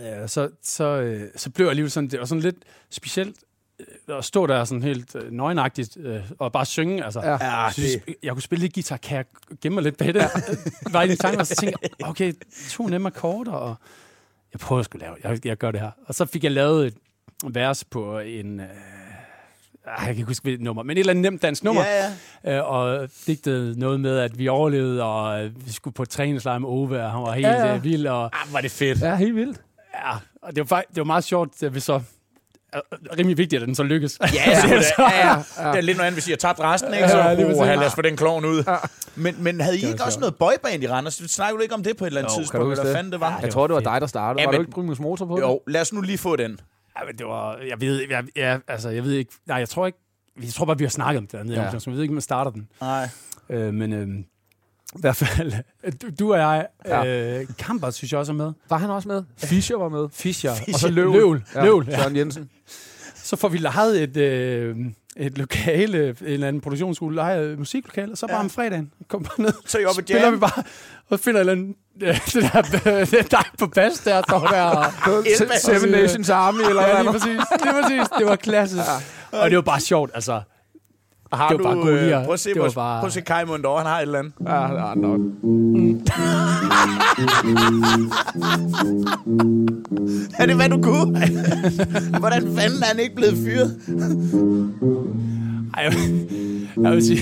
Ja, så, så, øh, så blev jeg alligevel sådan... Det var sådan lidt specielt øh, at stå der sådan helt øh, nøgenagtigt øh, og bare synge. Altså, Ja. Ja, jeg, synes, jeg kunne spille lidt guitar. Kan jeg gemme mig lidt bag det? var i de tanker, og så tænkte jeg, okay, to nemme akkorder, og jeg prøver at skulle lave, jeg, jeg gør det her. Og så fik jeg lavet et vers på en... Øh, ej, jeg kan ikke huske hvilket nummer, men et eller andet nemt dansk nummer. Ja, ja. Øh, og digtede noget med, at vi overlevede, og øh, vi skulle på træningslejr med Ove, og han var helt Ja, ja. øh, vild. Og, Ah, var det fedt. Ja, helt vildt. ja, og det var, det var meget sjovt, at vi så... øh, rimelig vigtigt, at den så lykkes. Ja, det, er, det, ja, ja. det er lidt noget andet, hvis I har tabt resten, ikke? Så Ja, ja, præcis. lad os få den klovn ud. Men, men havde I Det ikke også sjovt. noget boyband i Randers? Snakker du ikke om det på et eller andet Jo, du tidspunkt? Eller hvad det? fanden det var? Jeg tror, det var dig, der startede. Ja, var du men- ikke primus motor på det? Jo, lad os nu lige få den. Ja, men det var, jeg ved, jeg, jeg, altså, jeg ved ikke, nej, jeg tror ikke, jeg tror bare, vi har snakket om det dernede, Ja. ja. så jeg ved ikke, om man starter den. Nej. Øh, men øh, i hvert fald, du, du og jeg, Ja. ja. øh, Kamper synes jeg også er med. Var han også med? Fischer var med. Fischer. Og så Løvl. Løvl. Ja, Løvl, ja. Søren Jensen. Så får vi lejet et, øh, et lokale, en eller anden produktionsskole, et musiklokale, og så bare Ja. om fredagen, kom bare ned, Så I i spiller jam. vi bare, og finder et eller andet, øh, det der, det er dig på bas der, står der. Seven Nations Army, eller ja, lige præcis, lige præcis, det var klasse. Og det var bare sjovt, altså. Har Det var du, bare gode øh, prøv at se, prøv, bare... bare- prøv at se Kai Mundor, han har et eller andet. Ja, ja, nok. Er det, hvad du kunne? Hvordan fanden er han ikke blevet fyret? Ej, jeg, vil sige,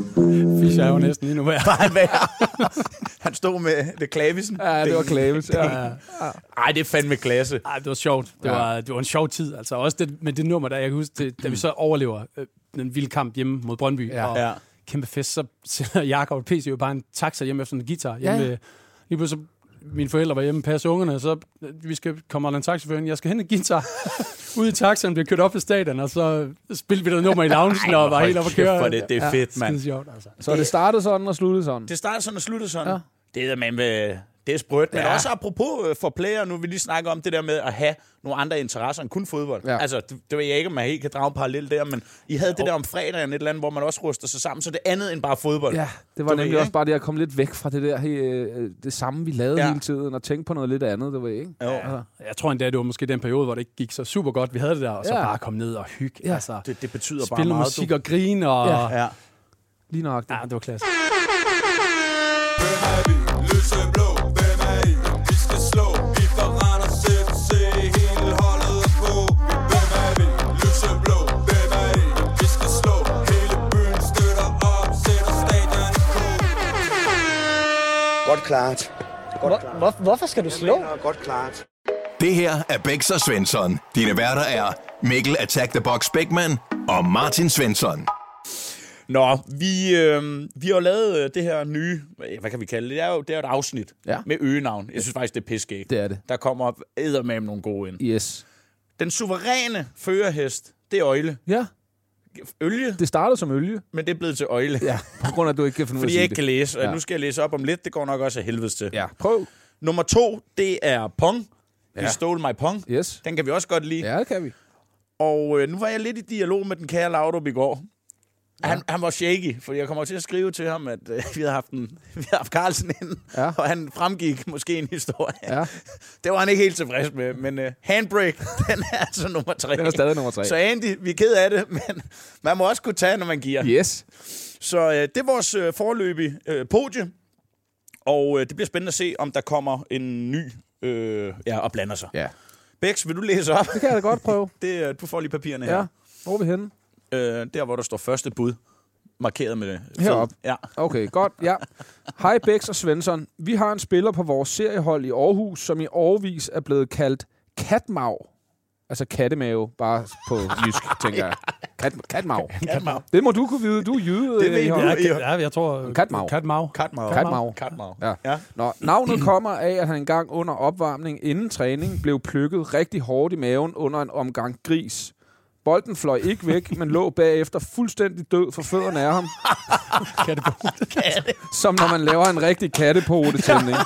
Fischer er jo næsten endnu. Var han værd? Han stod med det klavisen. Ja, det var Klaves. Ja. Ja. Ej, det er fandme klasse. Ej, det var sjovt. Det, Ja. var, det var en sjov tid. Altså også det, med det nummer, der jeg kan huske, det, da vi så overlever øh, den vilde kamp hjemme mod Brøndby, Ja. og Ja. kæmpe fest, så sender Jakob og PC jo bare en taxa hjem efter en guitar. Hjemme, Ja. ja. Lige pludselig, mine forældre var hjemme og passe ungerne, så vi skal, kommer der en taxachauffør, jeg skal hente en guitar. Ude i taxaen bliver kørt op på stadion, og så spillede vi det nummer i loungen, og var helt oppe at køre. for det, det er Ja. fedt, mand. Sjovt, altså. Så det startede sådan og sluttede sådan. Det startede sådan og sluttede sådan. Ja. Det er man med, det er sprødt. Men Ja. også apropos øh, for player, nu vil lige snakke om det der med at have nogle andre interesser end kun fodbold. Ja. Altså, det, det ved jeg ikke, om man helt kan drage en parallel der, men I havde det der om fredagen, et eller andet, hvor man også ruster sig sammen, så det er andet end bare fodbold. Ja, det var Du nemlig ved, også ikke? bare det at komme lidt væk fra det der, øh, det samme, vi lavede Ja. ja. hele tiden, og tænke på noget lidt andet, du ved ikke? Jo. Altså, Jeg tror endda, det var måske den periode, hvor det ikke gik så super godt. Vi havde det der, og så Ja. bare komme ned og hygge. Ja. Altså, Det, det betyder bare meget. musik og grine, og... Ja. Ja. Ja. lige nøjagtigt. ja, det var klasse. Hvem er klart. Godt klart. Hvor, hvorfor skal du slå? Godt klart. Det her er Bæks og Svensson. Dine værter er Mikkel Attack the Box Bækman og Martin Svensson. Nå, vi, øh, vi har jo lavet øh, det her nye, hvad kan vi kalde det? Det er jo, det er jo et afsnit Ja. med øgenavn. Jeg synes faktisk, det er piskægt. Det er det. Der kommer med nogle gode ind. Yes. Den suveræne førerhest, det er øjle. Ja, Ølje, det startede som olie. men det er blevet til øjle. Ja, på grund af, at du ikke kan finde ud af jeg ikke kan læse, og Ja. nu skal jeg læse op om lidt. Det går nok også af helvedes til. Ja, prøv. Nummer to, det er Pong. Ja. Ja. Stole My Pong. Yes. Den kan vi også godt lide. Ja, det kan vi. Og øh, nu var jeg lidt i dialog med den kære Laudrup i går. Ja. Han, han var shaky, for jeg kommer til at skrive til ham, at øh, vi havde haft, en, vi havde haft Carlsen ind, Ja. og han fremgik måske en historie. Ja. Det var han ikke helt tilfreds med, men øh, handbrake, den er altså nummer tre. Den er stadig nummer tre. Så Andy, vi er ked af det, men man må også kunne tage, når man giver. Yes. Så øh, det er vores øh, forløbige øh, podie, og øh, det bliver spændende at se, om der kommer en ny øh, ja, og blander sig. Ja. Bex, vil du læse op? Det kan jeg da godt prøve. Det, du får lige papirerne Ja. her. Hvor er vi henne? Øh, der, hvor der står første bud, markeret med det. Heroppe. Ja. Okay, godt. Ja. Hej Bex og Svensson. Vi har en spiller på vores seriehold i Aarhus, som i årvis er blevet kaldt Katmav. Altså kattemave, bare på jysk, tænker jeg. Kat, katmav. Katmav. Det må du kunne vide. Du er jyde. Det ved øh, jeg. Ja, ja, jeg tror... Katmav. Katmav. Katmav. Katmav. Katmav. Ja. ja. Nå, navnet kommer af, at han engang under opvarmning inden træning blev plukket rigtig hårdt i maven under en omgang gris. Bolden fløj ikke væk, men lå bagefter fuldstændig død for fødderne af ham. Som når man laver en rigtig kattepotetænding.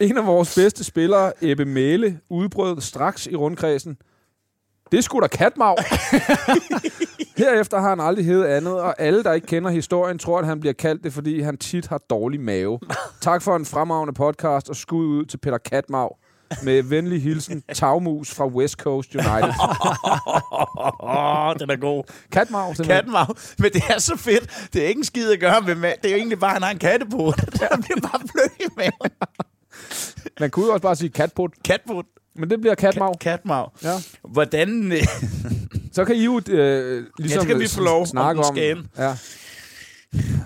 En af vores bedste spillere, Ebbe Mæle, udbrød straks i rundkredsen. Det sgu da katmav. Herefter har han aldrig heddet andet, og alle, der ikke kender historien, tror, at han bliver kaldt det, fordi han tit har dårlig mave. Tak for en fremragende podcast, og skud ud til Peter Katmav. Med venlig hilsen, Tagmus fra West Coast United. Oh, den er god. Katmav, simpelthen. Katmav. Men det er så fedt. Det er ikke en skid at gøre med mad. Det er jo egentlig bare, at han har en kattepot. Der bliver bare blød i maven. Man kunne jo også bare sige katput, Katpot. men det bliver katmav. Katmav. Ja. Hvordan... øh, Så kan I jo øh, ligesom skal vi få lov, om snakke om... ind. Ja.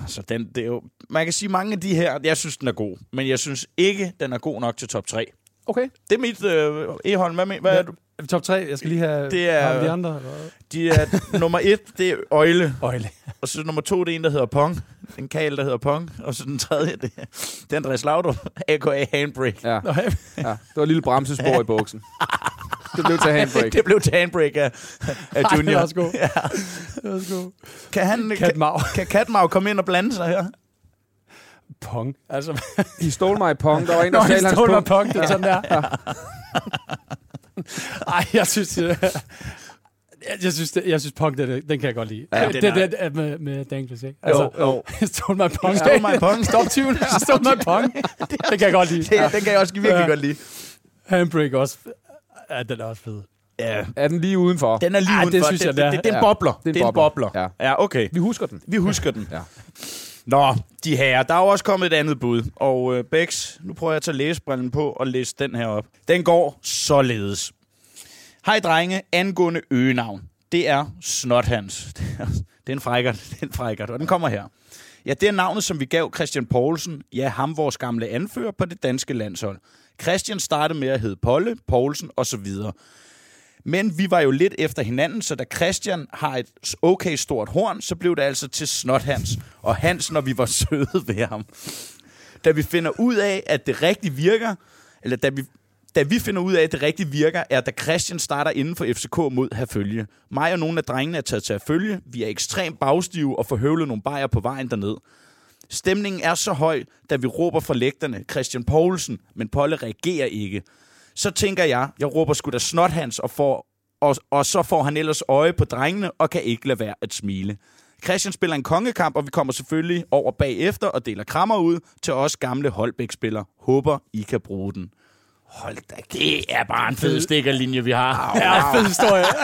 Altså, den, det er jo, man kan sige, mange af de her, jeg synes, den er god. Men jeg synes ikke, den er god nok til top 3. Okay. Det er mit øh, Eholm. Hvad, men- hvad er du? Top 3, jeg skal lige have Det er- de andre. eller? De er, nummer et, det er Øjle. Øjle. Og så nummer to, det er en, der hedder Pong. En kal, der hedder Pong. Og så den tredje, det er, det er Andreas Laudrup, a.k.a. Handbrake. Ja. Nå, ja. ja. Det var et lille bremsespor i buksen. Det blev til handbrake. det blev til Handbrake af, af Ej, Junior. det er også god. Det er også god. Kan, han, kan, Katmav. kan Katmav komme ind og blande sig her? Pong. Altså, He stole my pong. Der var en, der sagde han hans pung. Pong, det er sådan der. Ej, jeg synes... øh, Jeg synes, det, jeg synes Pong, den, den kan jeg godt lide. Ja, Ja, den det, er- det, det, med, med Dankles, ikke? Altså, jo. Stole my Pong. Stole my Pong. Stop tyven. Stole my Pong. Det kan jeg godt lide. Det, ja. Den kan jeg også virkelig Ja. godt lide. Handbrake også. Ja, den er også fed. Ja. Er den lige udenfor? Den er lige Ej, det udenfor. synes det, jeg, det, det er. det, det er en Ja. bobler. Det er en bobler. Ja. ja, okay. Vi husker den. Vi husker den. Ja. Nå, de her. Der er jo også kommet et andet bud. Og øh, Bex, nu prøver jeg at tage læsebrillen på og læse den her op. Den går således. Hej drenge, angående øgenavn. Det er Snothans. Det er, det er en frækkert. Frækkert, og den kommer her. Ja, det er navnet, som vi gav Christian Poulsen. Ja, ham vores gamle anfører på det danske landshold. Christian startede med at hedde Polle, Poulsen osv. Men vi var jo lidt efter hinanden, så da Christian har et okay stort horn, så blev det altså til Snothans. Og Hans, når vi var søde ved ham. Da vi finder ud af, at det rigtigt virker, eller da vi, da vi finder ud af, at det rigtigt virker, er da Christian starter inden for FCK mod Herfølge. Mig og nogle af drengene er taget til Herfølge. Vi er ekstremt bagstive og får høvlet nogle bajer på vejen derned. Stemningen er så høj, da vi råber fra lægterne Christian Poulsen, men Polle reagerer ikke. Så tænker jeg, jeg råber sgu da Snothans, og, får, og, og så får han ellers øje på drengene og kan ikke lade være at smile. Christian spiller en kongekamp, og vi kommer selvfølgelig over bagefter og deler krammer ud til os gamle Holbæk-spillere. Håber, I kan bruge den. Hold da, det er bare en fed stikkerlinje, vi har. Ja, fed historie.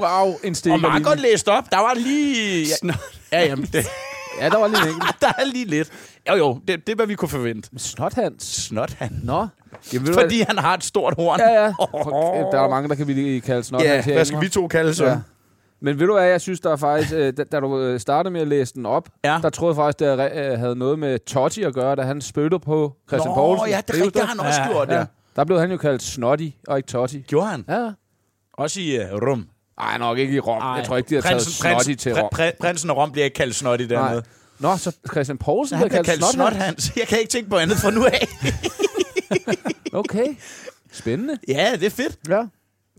Wow, en stikker. Og meget godt læst op. Der var lige... Ja, ja jamen, det, Ja, der var lige en der er lige lidt. Jo, jo, det, det er, hvad vi kunne forvente. Snothans. Snot han. Nå. Jamen, Fordi han har et stort horn. hvad? Ja, ja. Der er mange, der kan vi kalde Snothans Ja, hvad skal vi to kalde så? Ja. Men ved du hvad, jeg synes, der er faktisk, øh, da, da du øh, startede med at læse den op, Ja. der troede jeg faktisk, det havde noget med Totti at gøre, da han spyttede på Christian Nå, Poulsen. ja, det er rigtigt, han også Ja, gjort, ja. Ja. Der blev han jo kaldt Snotty, og ikke Totti. Gjorde han? Ja. Også i uh, Rum. Ej, nok ikke i Rom. Jeg tror ikke, de har taget Snotty til Rom. Pr- prinsen af Rom bliver ikke kaldt Snotty dernede. Nej. Nå, så Christian Poulsen Han bliver kaldt kaldt Snot. Jeg kan ikke tænke på andet fra nu af. Okay. Spændende. ja, det er fedt. Ja.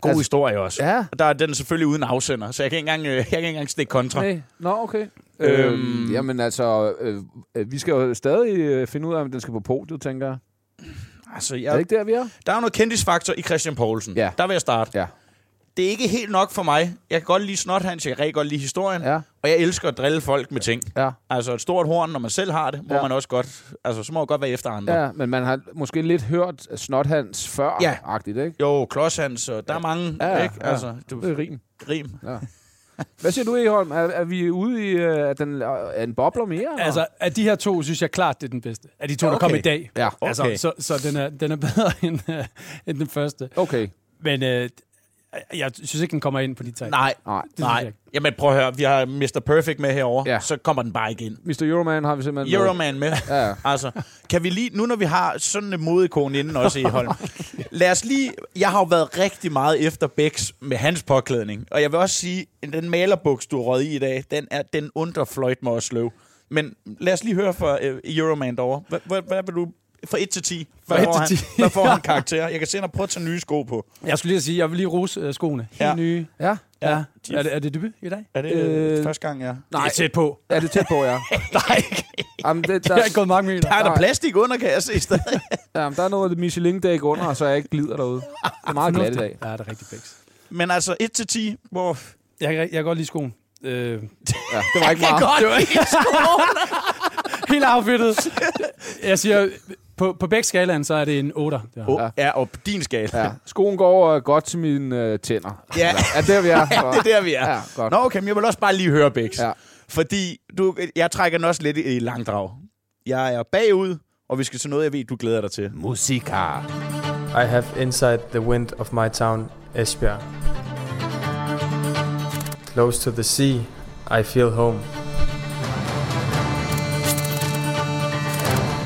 God Altså- historie også. Ja. Og der er den selvfølgelig uden afsender, så jeg kan ikke engang, øh, jeg kan ikke engang stikke kontra. Nej. Nå, okay. Øhm. Øhm, jamen altså, øh, øh, vi skal jo stadig øh, finde ud af, om den skal på podiet, tænker jeg. Altså, Er det jeg, ikke der, vi er? der er jo noget kendisfaktor i Christian Poulsen. Ja. Der vil jeg starte. Ja. Det er ikke helt nok for mig. Jeg kan godt lide Snothans, jeg kan rigtig godt lide historien. Ja. Og jeg elsker at drille folk med ting. Ja. Altså et stort horn, når man selv har det, må Ja. man også godt, altså så må man godt være efter andre. Ja, men man har måske lidt hørt Snothans før, Ja. agtigt, ikke? Jo, Klodshans, og der er mange, Ja, ja, ikke? ja. Altså, du, Det er rim. rim. Hvad siger du, Eholm? Er, er vi ude i øh, at den, er en bobler mere? eller? Altså, af de her to, synes jeg klart, det er den bedste. Af de to, Ja, der kom okay. i dag. Ja, Altså, okay. så, så den, er, den er bedre end, øh, end den første. okay. Men øh, jeg synes ikke, den kommer ind på de tre. Nej, Nej. jeg nej. ikke. Jamen prøv at høre, vi har Mr. Perfect med herover, Ja. så kommer den bare ikke ind. Mr. Euroman har vi simpelthen med. Euroman med. Ja, ja. Altså, kan vi lige, nu når vi har sådan en modekone inden også i Holm, lad os lige, jeg har jo været rigtig meget efter Bex med hans påklædning, og jeg vil også sige, at den malerbuks, du har i i dag, den, er, den underfløjt mig også sløv. Men lad os lige høre fra uh, Euroman derovre. Hvad vil du, fra 1 til 10, hvad Fra får, 1 han, til 10. hvad får han karakter? Jeg kan se, at han har prøvet at tage nye sko på. Jeg skulle lige at sige, jeg vil lige rose øh, skoene. Helt Ja. nye. ja. Ja. de- Er, det, er det debut i dag? Er det Øh, øh, første gang, ja? Nej, Det er tæt på. er det tæt på, ja. Nej, Jamen, det, Der der, er ikke gået mange meter. der er der plastik under, kan jeg se stadig. jamen, der er noget Michelin-dæk under, så jeg ikke glider derude. Det er meget glat i dag. Ja, det er rigtig bæks. Men altså 1 til 10, hvor... Jeg, kan- jeg kan godt lide skoen. Øh, Ja, det var ikke meget. det var ikke helt affittet. Jeg siger, på, på begge skalaen, så er det en 8. Der. oh, ja, og på din skala. Ja. Skoen går øh, godt til mine øh, tænder. Ja. Er det der, vi er? Ja, det er der, vi er. Ja, godt. Nå, okay, men jeg vil også bare lige høre, Bix. Ja. Fordi du, jeg trækker den også lidt i langdrag. Jeg er bagud, og vi skal til noget, jeg ved, du glæder dig til. Musika. I have inside the wind of my town, Esbjerg. Close to the sea, I feel home.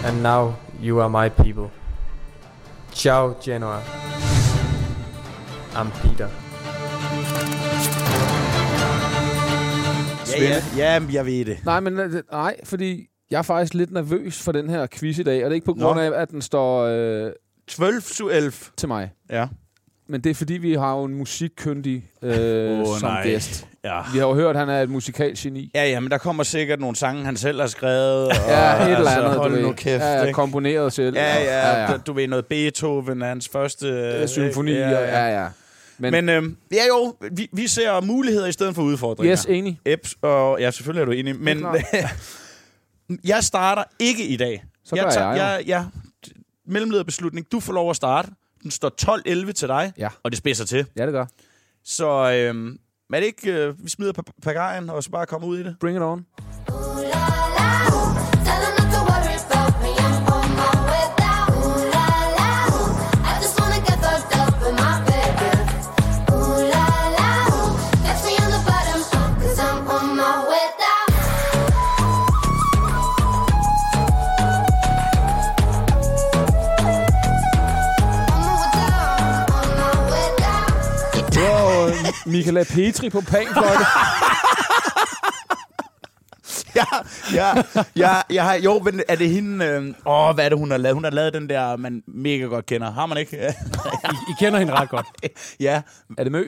And now you are my people. Ciao, Genoa. I'm Peter. Ja, ja, ja, jeg ved det. Nej, men øh, nej, fordi jeg er faktisk lidt nervøs for den her quiz i dag, og det er ikke på Nå. grund af, at den står øh, 12 zu 11. til mig. Ja. Men det er fordi, vi har jo en musikkyndig øh, Åh, som nej. gæst. Ja. Vi har jo hørt, at han er et musikalgeni. Ja, ja, men der kommer sikkert nogle sange, han selv har skrevet. Og, Ja, et eller altså, andet, Hold du ved. kæft, ja, komponeret selv. Ja, ja, ja, ja. Du ved noget Beethoven, hans første... øh, Symfoni, ja, ja, ja. ja. Men, Men, øhm, ja jo, vi, vi ser muligheder i stedet for udfordringer. yes, enig. Eps, og ja, selvfølgelig er du enig. Men jeg starter ikke i dag. Så gør jeg, jo. jeg, jeg mellemlederbeslutning. Du får lov at starte. Den står 12-11 til dig, Ja. og det spidser til. Ja, det gør. Så øhm, er det ikke, øh, vi smider pa- pagajen og så bare kommer ud i det? Bring it on. Det Michaela Petri på panfløjte. ja, ja, ja, ja, har- jo, men er det hende... Øh, åh, hvad er det, hun har lavet? Hun har lavet den der, man mega godt kender. Har man ikke? I, I kender hende ret godt. ja. Er det mø?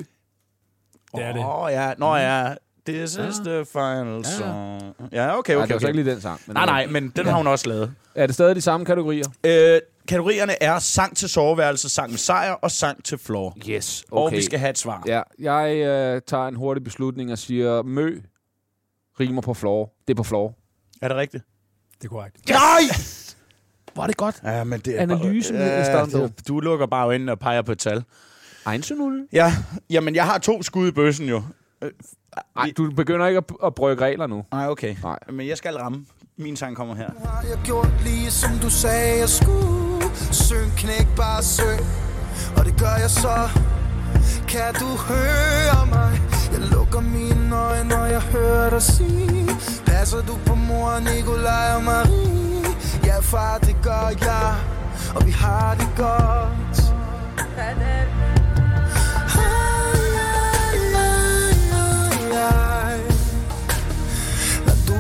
Det er det. Åh, oh, ja. Nå, ja. This is the final song. Ja, okay, Nej, okay. det var så okay. ikke lige den sang. Men Nej, nej, men den har hun også lavet. Er det stadig de samme kategorier? Øh, kategorierne er sang til soveværelse, sang med sejr og sang til floor. Yes, Okay. Og vi skal have et svar. Ja, jeg øh, tager en hurtig beslutning og siger, mø rimer på floor. Det er på floor. Er det rigtigt? Det er korrekt. Nej! Var det godt? Ja, men det er Analysen bare, stand du, lukker bare øjnene og peger på et tal. 1-0. Ja, jamen jeg har to skud i bøssen jo. Nej, du begynder ikke at, at brygge regler nu. Nej, okay. Nej. Men jeg skal ramme. Min sang kommer her. Har jeg gjort lige som du sagde jeg skulle Syng, knæk, bare syng. Og det gør jeg så. Kan du høre mig? Jeg lukker mine øjne, når jeg hører dig sige. Passer du på mor, Nikolaj og Marie? Ja, far, det gør jeg. Og vi har det godt.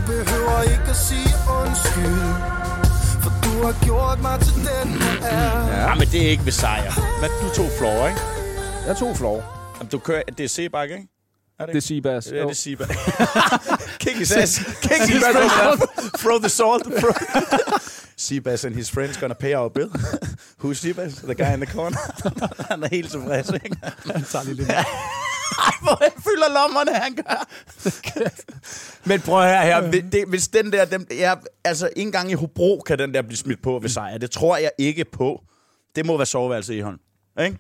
Behøver ikke at sige undskyld du har gjort mig til den, jeg er Ja. men det er ikke ved sejr. Hvad, du tog floor, ikke? Jeg tog floor. Jamen, du kører, det er C-bakke, ikke? Er det Det er Sibas. Ja, det er Seabass. King is ass. King is Throw the salt. Seabass and his friends gonna pay our bill. Who's Seabass? The guy in the corner. han er helt tilfreds, ikke? Han tager lige lidt. Ej, hvor han fylder lommerne, han gør. Men prøv høre her. Hvis- Det, hvis den der... Den, ja, altså, ikke engang i Hobro kan den der blive smidt på ved sejr. Det tror jeg ikke på. Det må være soveværelse i hånd. Ikke?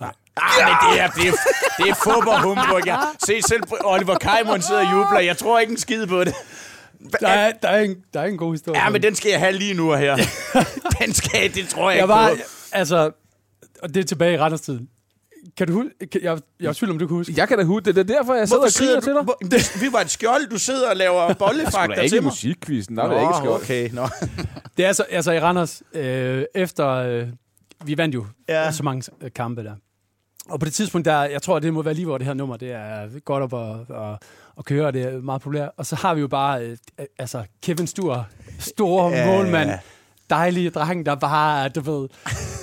Nej. Ah, men det er, det er, det er fodbold humbug. Jeg se selv Oliver Kajmund sidder og jubler. Jeg tror ikke en skid på det. Der er, der, er en, der er en god historie. Ja, men den skal jeg have lige nu her. Den skal, det tror jeg, jeg ikke var, på. altså, og det er tilbage i Randers-tiden. Kan du huske, jeg, jeg er tvivl, om du kan huske. Jeg kan da huske det. Det er derfor, jeg sidder Hvorfor og griner til dig. Hvor- Det- Vi var et skjold, du sidder og laver Det er bollefakter ikke til mig. musikkvisten. Der er det ikke skjold. okay. Nå. Det er altså, altså i Randers, øh, efter, øh, vi vandt jo Ja. så mange øh, kampe der. Og på det tidspunkt, der, jeg tror, det må være lige, hvor det her nummer, det er godt op at, at, at køre, og det er meget populært. Og så har vi jo bare, øh, altså, Kevin Stur, store Ja, målmand, dejlige dreng, der bare, du ved,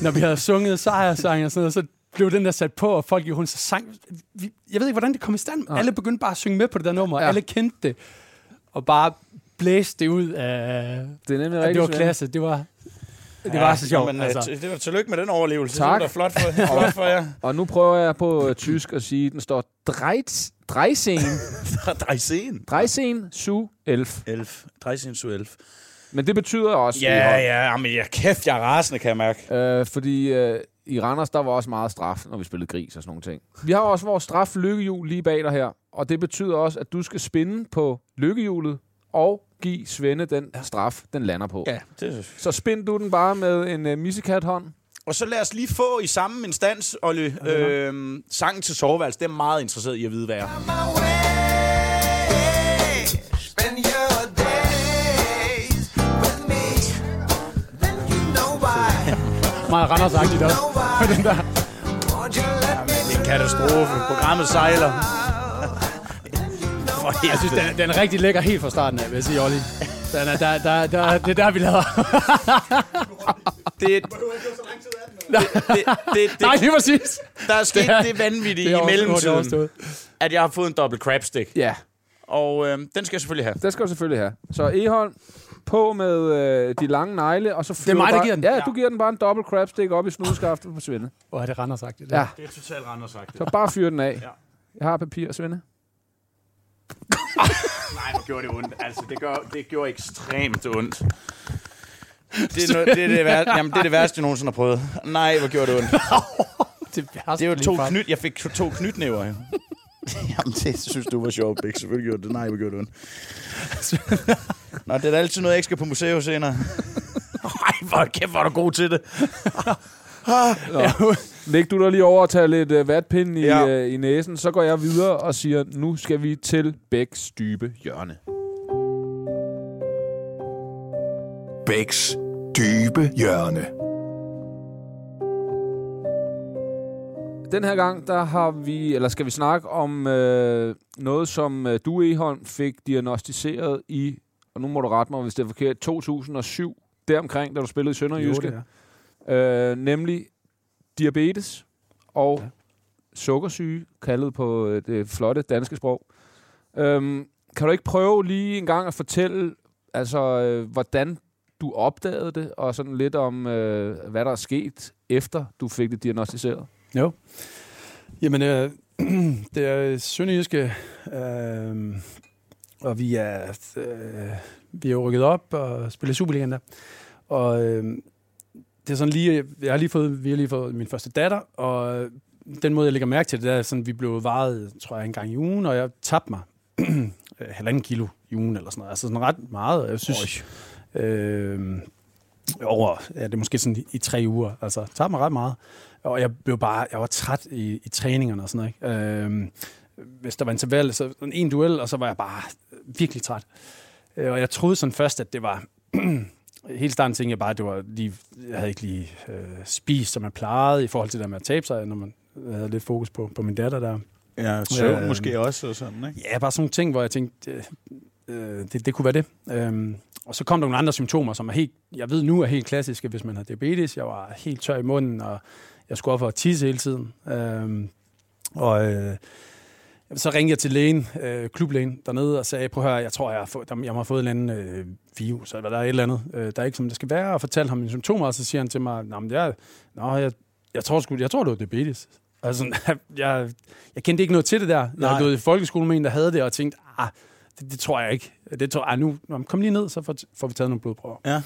når vi havde sunget sejrsang og sådan noget, så blev den der sat på, og folk i hun så sang. Vi, jeg ved ikke, hvordan det kom i stand. Nej. Alle begyndte bare at synge med på det der nummer, Ja. ja. alle kendte det, og bare blæste det ud af... Det er nemlig Ja, rigtig det var klasse. Det var, Det var så sjovt. Men, altså. Det var tillykke med den overlevelse. Tak. Det var flot for, flot for jer. Og nu prøver jeg på øh, tysk at sige, at den står Dreis, Dreisen, Dreisen. Dreisen su 11. Elf. Dreisen su elf. Men det betyder også, Ja, ja, men jeg kæft, jeg er rasende, kan jeg mærke. Øh, fordi øh, i Randers, der var også meget straf, når vi spillede gris og sådan nogle ting. Vi har også vores straf lykkehjul lige bag dig her, og det betyder også, at du skal spinde på lykkehjulet og give Svende den straf, den lander på. Ja, det Så spind du den bare med en uh, missekat-hånd. Og så lad os lige få i samme instans, Olli, øh, sangen til soveværelse. Det er meget interesseret i at vide, hvad er. Meget Randers-agtigt også. Den der. Er en katastrofe. Programmet sejler. For Jeg synes, den, den er rigtig lækker helt fra starten af, vil jeg sige, Olli. Den er, der, der, der, det er der, vi lader. det, det, det, det, Nej, lige præcis. der er sket Det er- det vanvittige Det er i mellemtiden, at jeg har fået en dobbelt crab stick. Ja, Og øh, den skal jeg selvfølgelig have. det skal du selvfølgelig have. Så Eholm, på med øh, de lange negle, og så flyver mig, der bare, giver den. Ja, Ja. du giver den bare en dobbelt crab stick op i snudskaftet på Svende. Hvor er det Randers-agtigt. Ja, Det er totalt randersagt. så bare fyr den af. Jeg har papir, Svende. Nej, hvor gjorde det ondt. Altså, det, gør, det gjorde ekstremt ondt. Det er, no, det, er det, værste, jamen, det er det værste, jeg nogensinde har prøvet. Nej, hvor gjorde det ondt. Det, Det er jo to knyt, jeg fik to knytnæver, jo. Jamen, det synes du var sjovt, Bæk. Selvfølgelig gjorde det. Nej, hvor gjorde det ondt. Nå, det er da altid noget, jeg ikke skal på museum senere. Nej, hvor kæft, hvor er du god til det. Læg du dig lige over og tage lidt øh, vatpind i, Ja. øh, i næsen, så går jeg videre og siger, nu skal vi til Bæks dybe hjørne. Bæks dybe hjørne. Den her gang, der har vi, eller skal vi snakke om øh, noget, som øh, du, Eholm, fik diagnostiseret i, og nu må du rette mig, hvis det er forkert, 2007, deromkring, da du spillede i Sønderjyske. Øh, nemlig diabetes og ja. sukkersyge, kaldet på øh, det flotte danske sprog. Øhm, kan du ikke prøve lige en gang at fortælle, altså, øh, hvordan du opdagede det, og sådan lidt om, øh, hvad der er sket, efter du fik det diagnostiseret? Jo. Jamen, øh, det er Sønderjyske, øh, og vi er, øh, vi er jo rykket op og spiller Superligaen der. Og øh, det er sådan lige, jeg har lige fået, vi har lige fået min første datter, og den måde, jeg lægger mærke til det, det er sådan, vi blev varet, tror jeg, en gang i ugen, og jeg tabte mig øh, halvanden kilo i ugen eller sådan noget. Altså sådan ret meget, jeg synes... Øh, over, ja, det er måske sådan i, tre uger. Altså, tager mig ret meget. Og jeg blev bare, jeg var træt i, i træningerne og sådan noget. Ikke? Øhm, hvis der var interval, så en duel, og så var jeg bare virkelig træt. Øh, og jeg troede sådan først, at det var... Helt starten tænkte jeg bare, at det var lige, jeg havde ikke lige øh, spist, som jeg plejede, i forhold til det der med at tabe sig, når man havde lidt fokus på, på min datter der. Ja, søvn Øh, måske også og sådan, ikke? Ja, bare sådan nogle ting, hvor jeg tænkte, øh, øh, det, det kunne være det. Øhm, og så kom der nogle andre symptomer, som er helt, jeg ved nu er helt klassiske, hvis man har diabetes. Jeg var helt tør i munden, og jeg skulle op for at tisse hele tiden. Øhm, og øh, så ringede jeg til lægen, øh, klublægen dernede, og sagde, prøv at høre, jeg tror, jeg har, fået, jeg har fået en eller anden øh, virus, eller der er et eller andet, øh, der er ikke som det skal være, og fortalte ham mine symptomer, og så siger han til mig, Nå, men jeg, nå, jeg, jeg, tror, sgu, jeg tror, det var diabetes. Altså, jeg, jeg kendte ikke noget til det der. Jeg Nej. havde gået i folkeskolen med en, der havde det, og tænkte, ah, det, det tror jeg ikke. Det tror jeg, nu, nå, men kom lige ned, så får, får vi taget nogle blodprøver. Ja.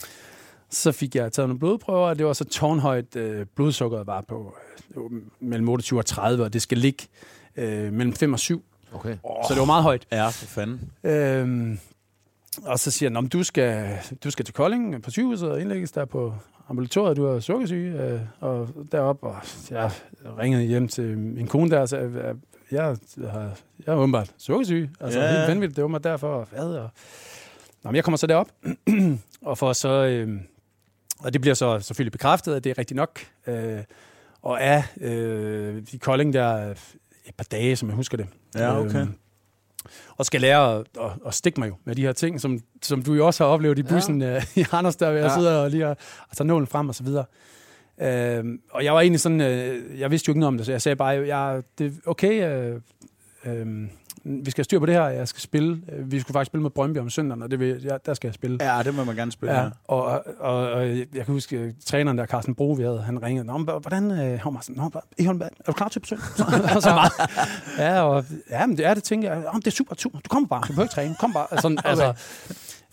Så fik jeg taget nogle blodprøver, og det var så tårnhøjt øh, blodsukkeret var på øh, mellem 28 og 30, og det skal ligge øh, mellem 5 og 7. Okay. Så det var meget højt. Ja, for fanden. Øhm, og så siger han, "Nå, men du skal, du skal til Kolding på sygehuset og indlægges der på ambulatoriet, du er sukkersyge, øh, og derop og jeg ringede hjem til min kone der og sagde, "Jeg- jeg, har, jeg er åbenbart sukkersyge, altså Ja, helt vanvittigt, det var mig derfor, og hvad, og Nå, men jeg kommer så derop, og for så, øh, og det bliver så selvfølgelig bekræftet, at det er rigtigt nok, øh, og er øh, i Kolding der et par dage, som jeg husker det. Ja, okay. Øhm, og skal lære at, at, at stikke mig jo med de her ting, som, som du jo også har oplevet i bussen ja. i Randers, der jeg Ja. sidder og lige og, og tager nålen frem og så videre. Øhm, og jeg var egentlig sådan, øh, jeg vidste jo ikke noget om det, så jeg sagde bare, jeg, det okay, øh, øh, vi skal have styr på det her, jeg skal spille. Øh, Vi skulle faktisk spille med Brøndby om søndagen, og det vil, ja, der skal jeg spille. Ja, det må man gerne spille. Ja, Ja. og, og, og jeg kan huske, øh, træneren der, Carsten Bro, vi havde, han ringede, Nå, hvordan, øh, han var sådan, Nå, hvad- er du klar til besøg? Så, så meget. Ja, og, ja, men det er det, tænker jeg. Om det er super, super. Du kommer bare, du behøver ikke træne, kom bare. Sådan, altså,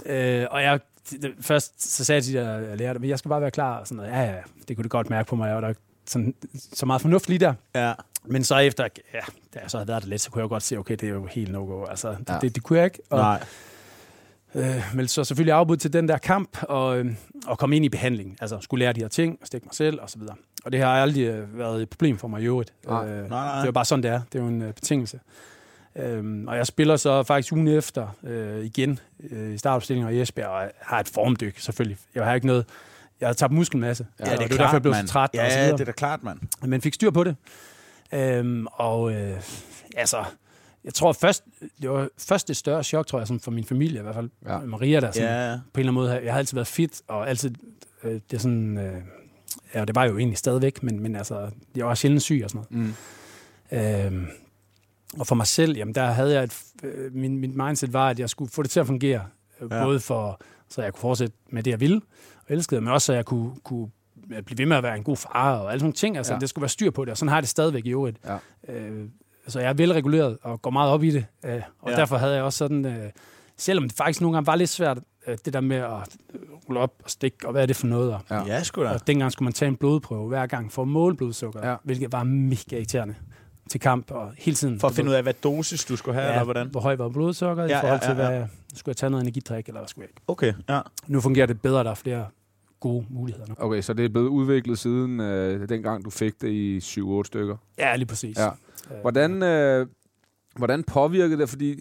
øh, og jeg, det, først så sagde jeg de der lærere, men jeg skal bare være klar. Og sådan noget. Ja, ja, det kunne det godt mærke på mig, og der var sådan, så meget fornuft lige der. Ja. Men så efter, ja, da jeg så havde været der lidt, så kunne jeg jo godt se, okay, det er jo helt no-go. Altså, det, Ja. det, det kunne jeg ikke. Og, Nej. Øh, men så selvfølgelig afbud til den der kamp, og, øh, og komme ind i behandling. Altså, skulle lære de her ting, og stikke mig selv, og så videre. Og det har aldrig øh, været et problem for mig i øvrigt. Nej. Øh, Nej, nej. Det er jo bare sådan, det er. Det er jo en øh, betingelse. Øhm, og jeg spiller så faktisk ugen efter øh, igen øh, i startopstillingen i Esbjerg, og har et formdyk, selvfølgelig. Jeg har ikke noget... Jeg har tabt muskelmasse. Ja, det er det er klart, derfor, jeg blev så træt. og så Ja, videre. det er da klart, mand. Men fik styr på det. Øhm, og øh, altså, jeg tror først, det var først det større chok, tror jeg, sådan for min familie i hvert fald. Ja. Ja. Maria der, sådan, Ja, ja. på en eller anden måde, jeg har altid været fit, og altid, øh, det er sådan, øh, ja, det var jo egentlig stadigvæk, men, men altså, jeg var sjældent syg og sådan Mm. noget. Øhm, og for mig selv, jamen der havde jeg et, øh, min, mit mindset var, at jeg skulle få det til at fungere, øh, Ja. ja. både for, så jeg kunne fortsætte med det, jeg ville og elskede, men også så jeg kunne, kunne blive ved med at være en god far og alle sådan nogle ting. Altså, Ja. det skulle være styr på det, og sådan har jeg det stadigvæk i øvrigt. Ja. Øh, så jeg er velreguleret og går meget op i det, øh, og Ja. derfor havde jeg også sådan, øh, selvom det faktisk nogle gange var lidt svært, øh, det der med at øh, rulle op og stikke, og hvad er det for noget? Og, Ja. Ja, sgu da. og dengang skulle man tage en blodprøve hver gang for at måle blodsukker, ja. hvilket var mega irriterende til kamp og hele tiden. For at finde ud af, hvad dosis du skulle have, ja, eller hvordan? Hvor høj var blodsukkeret Ja, i forhold ja, til, ja, hvad ja. skulle jeg tage noget energidrik, eller hvad skulle jeg ikke? Okay, ja. Nu fungerer det bedre, der er flere gode muligheder nu. Okay, så det er blevet udviklet siden øh, dengang, du fik det i 7-8 stykker. Ja, lige præcis. Ja. Øh, Hvordan, øh, hvordan påvirkede det, fordi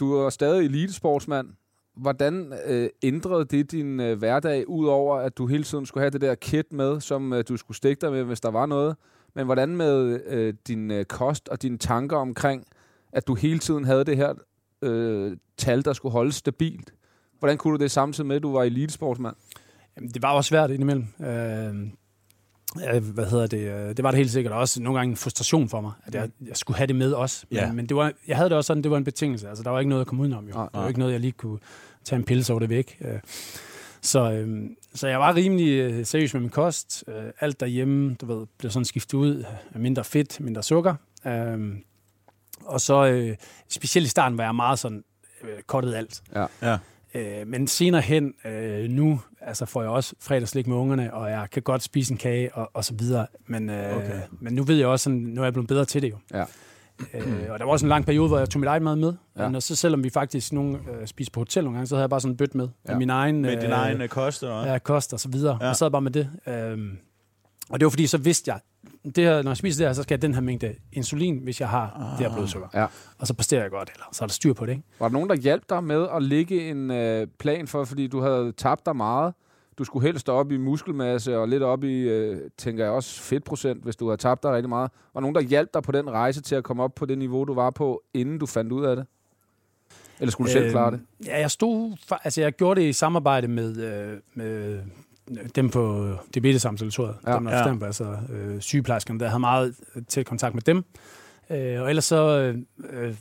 du er stadig elitesportsmand, hvordan øh, ændrede det din øh, hverdag, udover at du hele tiden skulle have det der kit med, som øh, du skulle stikke dig med, hvis der var noget? Men hvordan med øh, din øh, kost og dine tanker omkring, at du hele tiden havde det her øh, tal, der skulle holdes stabilt? Hvordan kunne du det samtidig med, at du var elitesportsmand? Jamen, det var også svært indimellem. Øh, øh, hvad hedder det? øh, Det var det helt sikkert også nogle gange en frustration for mig, at jeg, jeg skulle have det med også. Men, Ja. men det var, jeg havde det også sådan, det var en betingelse. Altså, der var ikke noget at komme udenom. Jo. Nej, det var ikke noget, jeg lige kunne tage en pille, så det væk. Øh, Så, øh, så jeg var rimelig øh, seriøs med min kost. Øh, alt derhjemme, du ved, blev sådan skiftet ud mindre fedt, mindre sukker. Øh, og så, øh, specielt i starten, var jeg meget sådan, kottet alt. Ja. Ja. Øh, men senere hen, øh, nu altså får jeg også fredagslik med ungerne, og jeg kan godt spise en kage og, og så videre. Men, øh, okay. men nu ved jeg også, sådan, nu er jeg blevet bedre til det jo. Ja. Øh, og der var også en lang periode, hvor jeg tog mit eget mad med. Ja. Men så selvom vi faktisk nogle, øh, spiste på hotel nogle gange, så havde jeg bare sådan en bøt med. Ja. Med min egen, Med din egen øh, kost og... ja, kost og så videre. Ja. Og sad bare med det. Øhm, og det var fordi, så vidste jeg, det her, når jeg spiser det her, så skal jeg den her mængde insulin, hvis jeg har ah. det her blodsukker. Ja. Og så præsterer jeg godt, eller så er der styr på det, ikke? Var der nogen, der hjalp dig med at lægge en øh, plan for, fordi du havde tabt dig meget? Du skulle helst op i muskelmasse og lidt op i, øh, tænker jeg også, fedtprocent, hvis du havde tabt dig rigtig meget. Var nogen, der hjalp dig på den rejse til at komme op på det niveau, du var på, inden du fandt ud af det? Eller skulle du selv klare det? Øhm, Ja, jeg stod, altså jeg gjorde det i samarbejde med, øh, med dem på diabetesamtalatoriet, Ja. dem der Ja. på, altså øh, sygeplejerskerne, der havde meget øh, tæt kontakt med dem. Øh, og ellers så øh, øh,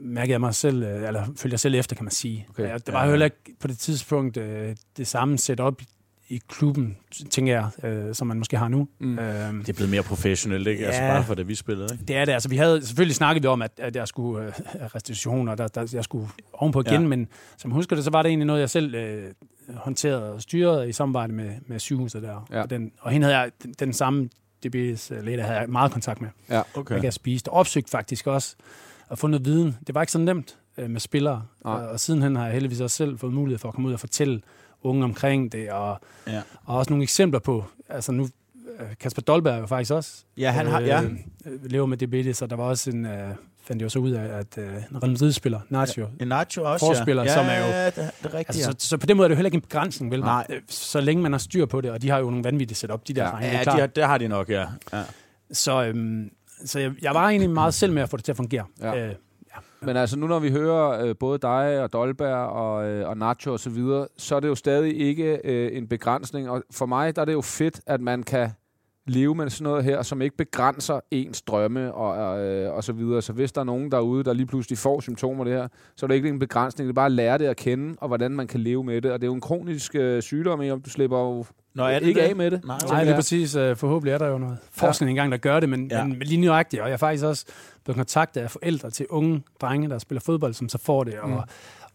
mærkede jeg mig selv, øh, eller følte jeg selv efter, kan man sige. Okay. Ja, det var Ja. jo heller ikke på det tidspunkt øh, det samme setup i klubben, tænker jeg, øh, som man måske har nu. Mm. Øhm, Det er blevet mere professionelt, ikke? Altså Ja. bare for det, vi spillede, ikke? det er det. Altså, vi havde selvfølgelig snakket vi om, at, at jeg skulle øh, restitutioner, der, der, jeg skulle ovenpå igen, Ja. ja. men som jeg husker det, så var det egentlig noget, jeg selv øh, håndterede og styrede i samarbejde med, med sygehuset der. Ja. Og, den, og hende havde jeg, den, den samme diabetes-læge, der havde jeg meget kontakt med. Ja. Okay. Jeg kan spise og opsøgt faktisk også at få noget viden. Det var ikke så nemt øh, med spillere, og, og sidenhen har jeg heldigvis også selv fået mulighed for at komme ud og fortælle unge omkring det, og, Ja. og også nogle eksempler på, altså nu, øh, Kasper Dolberg er jo faktisk også Ja, han har... Ja. øh, lever med diabetes, og der var også en, øh, fandt jeg så ud af, at øh, en Real Madrid-spiller, Nacho, En Nacho også, Forspiller, ja. som er jo- Ja, det, det er rigtigt, Altså, ja. så, så på den måde er det jo heller ikke en begrænsning, vel? Nej. Øh, Så længe man har styr på det, og de har jo nogle vanvittige setup, de der Ja. drenge, det Ja, er de har, det har de nok, ja. ja. Så, øhm, så jeg, jeg var egentlig meget selv med at få det til at fungere. Ja. Øh, Men altså nu når vi hører øh, både dig og Dolberg og, øh, og Nacho og så videre, så er det jo stadig ikke øh, en begrænsning. Og for mig der er det jo fedt, at man kan leve med sådan noget her, som ikke begrænser ens drømme og, øh, og så videre. Så hvis der er nogen derude, der lige pludselig får symptomer af det her, så er det ikke en begrænsning. Det er bare at lære det at kende, og hvordan man kan leve med det. Og det er jo en kronisk øh, sygdom, ikke? om du slipper jo Nå, er det ikke det? af med det. Nej, det er præcis. Øh, Forhåbentlig er der jo noget forskning engang, der gør det, men, Ja. ja. men lige nøjagtigt. Og jeg er faktisk også blevet kontaktet af forældre til unge drenge, der spiller fodbold, som så får det, og, Mm.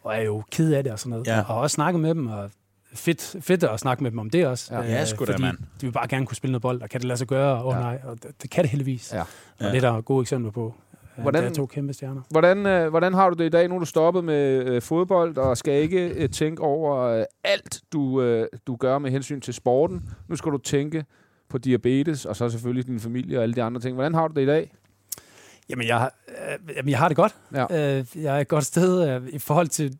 og er jo ked af det og sådan noget. Ja. Og har også snakket med dem, og fedt, fedt at snakke med dem om det også. Ja. Ja, sgu da, fordi mand. de vil bare gerne kunne spille noget bold, og kan det lade sig gøre? Åh oh, Ja. nej, og det, det kan det heldigvis. Ja. Og Ja. det er der gode eksempler på. Hvordan-? Det er to kæmpe stjerner. Hvordan, øh, hvordan har du det i dag? Nu er du stoppet med øh, fodbold, og skal ikke øh, tænke over øh, alt, du, øh, du gør med hensyn til sporten. Nu skal du tænke på diabetes, og så selvfølgelig din familie og alle de andre ting. Hvordan har du det i dag? Jamen, jeg, har- øh, jamen, jeg har det godt. Ja. Øh, jeg er et godt sted. Øh, I forhold til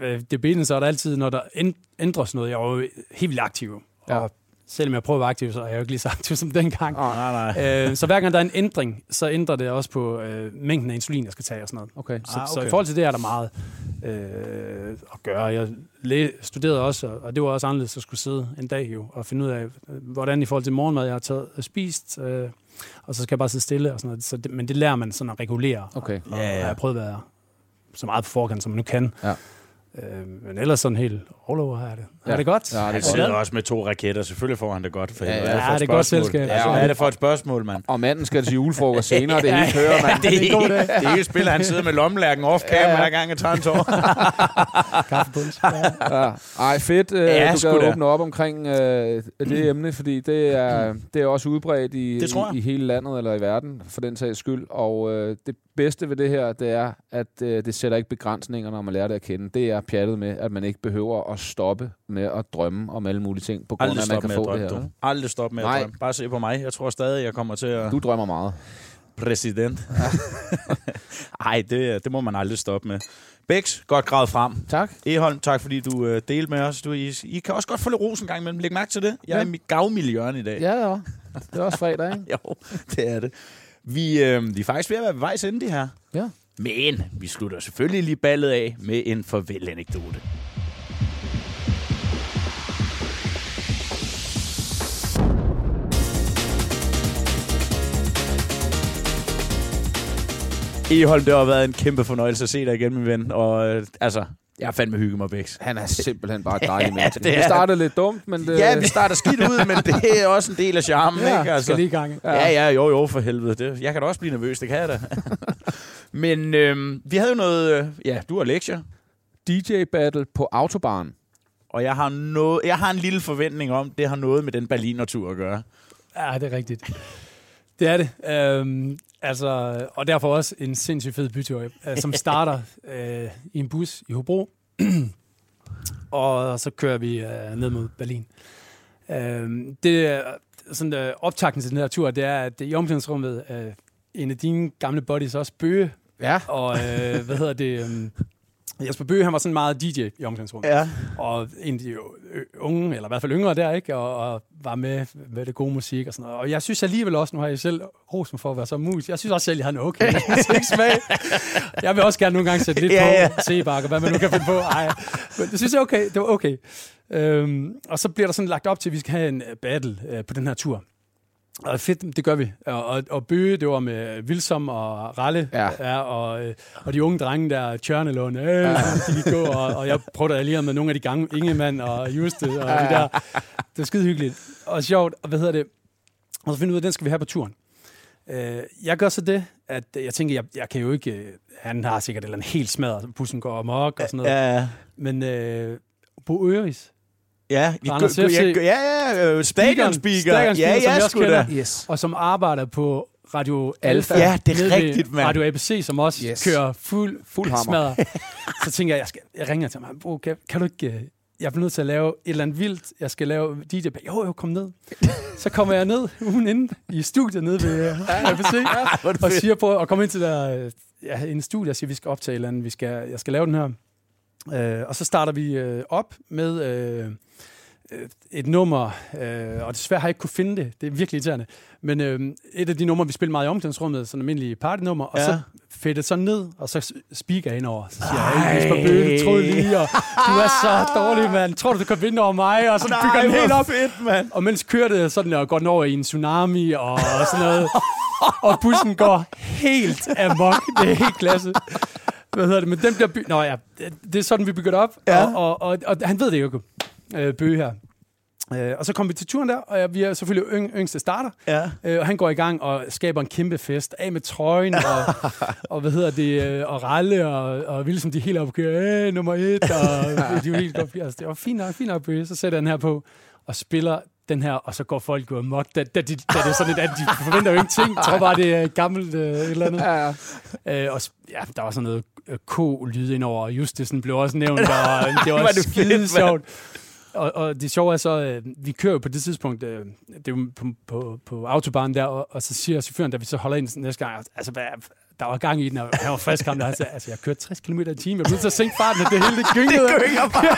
øh, diabetes, så er der altid, når der ænd- ændres noget. Jeg er jo helt vildt aktiv. Ja. Og selvom jeg prøver at være aktiv, så er jeg jo ikke lige så aktiv som dengang. Ah, Nej, nej. Øh, så hver gang der er en ændring, så ændrer det også på øh, mængden af insulin, jeg skal tage og sådan noget. okay. Så, Ah, så okay. i forhold til det er der meget øh, at gøre. Jeg læ- studerede også, og- og det var også anderledes at skulle sidde en dag jo, og finde ud af, øh, hvordan i forhold til morgenmad, jeg har taget og spist, øh, og så skal jeg bare sidde stille og sådan noget. Så det, men det lærer man sådan at regulere. Okay. Og, Ja, ja. og jeg har prøvet at være så meget på forkant, som man nu kan. Ja. Øh, men ellers sådan helt all over har det. Ja. Er det godt? Ja, det er Han sidder også med to raketter. Selvfølgelig får han det godt. For Ja, ja. Ja, det er godt selskab. Ja, hvad er det for et spørgsmål, mand? Og manden skal til julefrokost senere, det er ikke hører, mand. Det er ikke, det er ikke spil, han sidder med lommelærken off-cam, Ja, ja. hver gang jeg tager en tår. Kaffebunds. Ja. Ja. Ej, fedt, øh, Ja, du da. åbne op omkring øh, det emne, fordi det er, det er også udbredt i, Det i, i hele landet eller i verden, for den sags skyld. Og øh, det bedste ved det her, det er, at øh, det sætter ikke begrænsninger, når man lærer det at kende. Det er pjattet med, at man ikke behøver at stoppe med at drømme om alle mulige ting, på grund af, at man kan få at det drømme, her. du. Aldrig stop med at Nej. drømme. Bare se på mig. Jeg tror stadig, jeg kommer til at... Du drømmer meget. Præsident. Ej, det, det må man aldrig stoppe med. Bæks, godt gravet frem. Tak. Eholm, tak fordi du øh, delte med os. Du, I, I kan også godt få lidt ros en gang imellem. Læg mærke til det. Jeg er Ja. i mit gavmiljøen i dag. Ja, ja. Det er også fredag, ikke? Jo, det er det. Vi, øh, vi er faktisk ved at være ved vejs ende, det her. Ja. Men vi slutter selvfølgelig lige ballet af med en farvel-anekdote. Eholm, det har været en kæmpe fornøjelse at se dig igen, min ven. Og øh, altså, jeg har fandme hygget mig, Bæks. Han er simpelthen bare et dejligt Ja, menneske. det Det startede lidt dumt, men det... Ja, vi starter skidt ud, men det er også en del af charmen, Ja, ikke? Altså. skal lige i gang. Ja, ja, jo, jo, for helvede. Det, jeg kan da også blive nervøs, det kan jeg da. Men øhm, vi havde jo noget... Øh, ja, du har lektier, DJ-battle på Autobahn. og jeg har, noget, jeg har en lille forventning om, det har noget med den Berliner-tur at gøre. Ja, det er rigtigt. Det er det. Øhm, altså, og derfor også en sindssygt fed bytur, øh, som starter øh, i en bus i Hobro. og så kører vi øh, ned mod Berlin. Øhm, det er sådan øh, optakten til den her tur, det er, at i omklædningsrummet øh, en af dine gamle buddies også Bøge, Ja. og øh, hvad hedder det... Øh, Jesper Bøge, han var sådan meget DJ i omklædningsrummet Ja. og en af de unge, eller i hvert fald yngre der, ikke? Og, og var med med det gode musik og sådan noget. Og jeg synes alligevel også, nu har jeg selv mig for at være så mus, jeg synes også selv, jeg har en okay musiksmag. Jeg vil også gerne nogle gange sætte lidt Ja, ja, på, Sebak og hvad man nu kan finde på. Ej, men det synes jeg okay. Det var okay. Øhm, og så bliver der sådan lagt op til, at vi skal have en øh, battle øh, på den her tur. Og fedt, det gør vi. Og, og, og Bøge, det var med Vilsom og Ralle, Ja. ja og, øh, og de unge drenge der, Tjørnelund, øh, ja. de gik gå, og, og jeg prøvede at alliere med nogle af de gange, Ingemann og Juste, og de der. Det var skide hyggeligt. Og sjovt, og hvad hedder det? Og så finder ud af, den skal vi have på turen. Øh, jeg gør så det, at jeg tænker, jeg, jeg kan jo ikke... øh, Han har sikkert et eller andet helt smadret, bussen går amok og sådan noget. Ja, Men øh, Bo Øris, ja. For Anders ja, FC. ja, ja, øh, stadionspeaker. Stadionspeaker, Ja, som jeg ja, også. Yes. og som arbejder på Radio Alfa. Alfa. Ja, det er rigtigt, mand. Radio ABC, som også Yes. kører fuld, Fuld hammer. smadret. Så tænker jeg, jeg, skal, jeg ringer til ham. Bro, kan, kan du ikke... øh, Jeg bliver nødt til at lave et eller andet vildt. Jeg skal lave DJ. Jo, jo, kom ned. Så kommer jeg ned ugen inden i studiet nede ved øh, er det og siger på og kommer ind til der, øh, ja, en studie og siger, vi skal optage et eller andet. Vi skal, jeg skal lave den her. Øh, og så starter vi øh, op med... Øh, øh, et nummer, øh, og desværre har jeg ikke kunne finde det. Det er virkelig irriterende. Men øh, et af de numre, vi spiller meget i omklædningsrummet, sådan en almindelig partynummer, og Ja. så fedtet så ned, og så speaker jeg ind over. Så siger jeg, hey, Jesper Bøge, troede lige, og du er så dårlig, mand. Tror du, du kan vinde over mig? Og så bygger den helt op. fedt, mand. Og mens kører det sådan, og går den over i en tsunami og sådan noget. og bussen går helt amok. Det er helt klasse. Hvad hedder det? Men den bliver by... Nå ja, det, er sådan, vi det op. Ja. Og, og, og, og, han ved det jo, øh, Bøge her. Øh, og så kommer vi til turen der, og jeg, vi er selvfølgelig yng, yngste starter. Ja. Øh, og han går i gang og skaber en kæmpe fest. Af med trøjen, og, og hvad hedder det, øh, og Ralle, og, og vi ligesom de helt op kører, øh, nummer et, og de er jo helt godt. Altså, det var fint nok, fint nok, Bøge. Så sætter den her på, og spiller den her, og så går folk jo amok, da, da, de, da det er sådan lidt, at de forventer jo ingenting. Jeg tror bare, det er gammelt øh, et eller andet. Ja, ja. Øh, og ja, der var sådan noget K-lyd indover, og Justisen blev også nævnt, og det var, Var det fedt, skide mand. sjovt. Og, og det sjove er så, øh, vi kører jo på det tidspunkt, øh, det er jo på, på, på autobahnen der, og, og så siger chaufføren, da vi så holder ind næste gang, altså hvad, der var gang i den, og han var frisk ham, der han sagde, altså jeg kørte 60 km i timen, jeg blev nødt til at sænke farten, og det hele det gyngede. det gynger bare.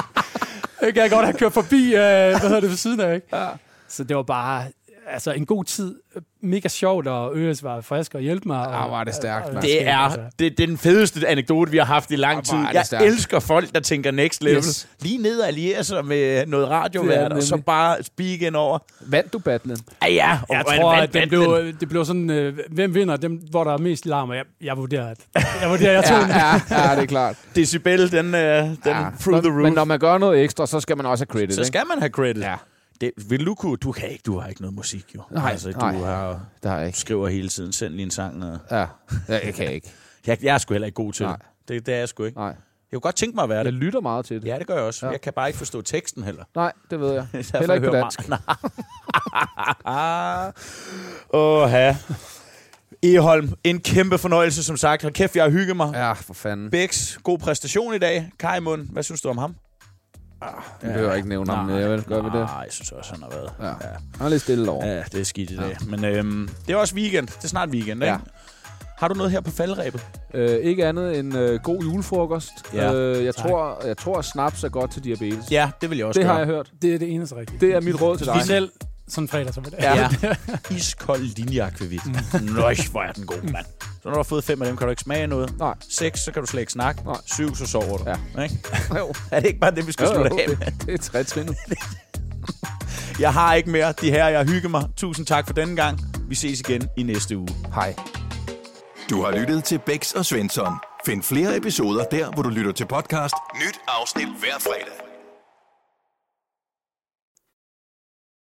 det kan jeg godt have kørt forbi, øh, hvad hedder det, ved siden af, ikke? Ja. Så det var bare, altså en god tid, mega sjovt, og Øres var frisk og hjælpe mig. Og, Ah, er det stærkt, og- mand. Det er, altså. det, det er den fedeste anekdote, vi har haft i lang hvor tid. det Jeg stærkt. elsker folk, der tænker next level. Yes. Lige ned og alliere sig med noget Det radiovært, det og så bare speak ind over. Vandt du battlen? Ah, ja, og Jeg tror, det at det blev, det blev sådan, øh, hvem vinder? Dem, hvor der er mest larm, og jeg, jeg vurderer, at jeg, vurderer, jeg tog Ja, ja, ja, det er klart. Decibel, den, øh, den Ja. through the roof. Men når man gør noget ekstra, så skal man også have credit, så ikke? skal man have credit. Ja, Det, vil du kunne? Du kan ikke. Du har ikke noget musik, jo. Nej, altså, du nej. Har, jeg du ikke. skriver hele tiden. Send lige en sang. Og... Ja, ja jeg kan ikke. Jeg, jeg er sgu heller ikke god til Nej. det. det. Det er jeg sgu ikke. Nej. Jeg kunne godt tænke mig at være Jeg det. lytter meget til det. Ja, det gør jeg også. Ja. Jeg kan bare ikke forstå teksten heller. Nej, det ved jeg. Heller ikke på dansk. Åh, ja. Eholm, en kæmpe fornøjelse, som sagt. Hold kæft, jeg har hygget mig. Ja, for fanden. Bæks, god præstation i dag. Kajmund, hvad synes du om ham? Jeg behøver ikke nævne ham, jeg vil gøre ved det. Nej, jeg synes også, han har været. Ja. Han er lidt stille over. Ja, det er skidt i dag. Men øhm, det er også weekend. Det er snart weekend, ikke? Ja. Har du noget her på faldrebet? Øh, ikke andet end øh, god julefrokost. Ja, øh, jeg, tak. tror, jeg tror, at snaps er godt til diabetes. Ja, det vil jeg også det gøre. har jeg hørt. Det er det eneste rigtige. Det er mit råd til dig. Specielt sådan en fredag som i dag. Ja. Iskold linjeakvavit. Nøj, hvor er den god, mand. Så når du har fået fem af dem, kan du ikke smage noget. Nej. Seks, så kan du slet ikke snakke. Nej. Syv, så sover du. Ja. Ikke? Jo. Er det ikke bare det, vi skal Jo, jo, slutte af med? det, det er trætrinet. Jeg har ikke mere. De her, jeg hygger mig. Tusind tak for denne gang. Vi ses igen i næste uge. Hej. Du har lyttet til Bæks og Svensson. Find flere episoder der, hvor du lytter til podcast. Nyt afsnit hver fredag.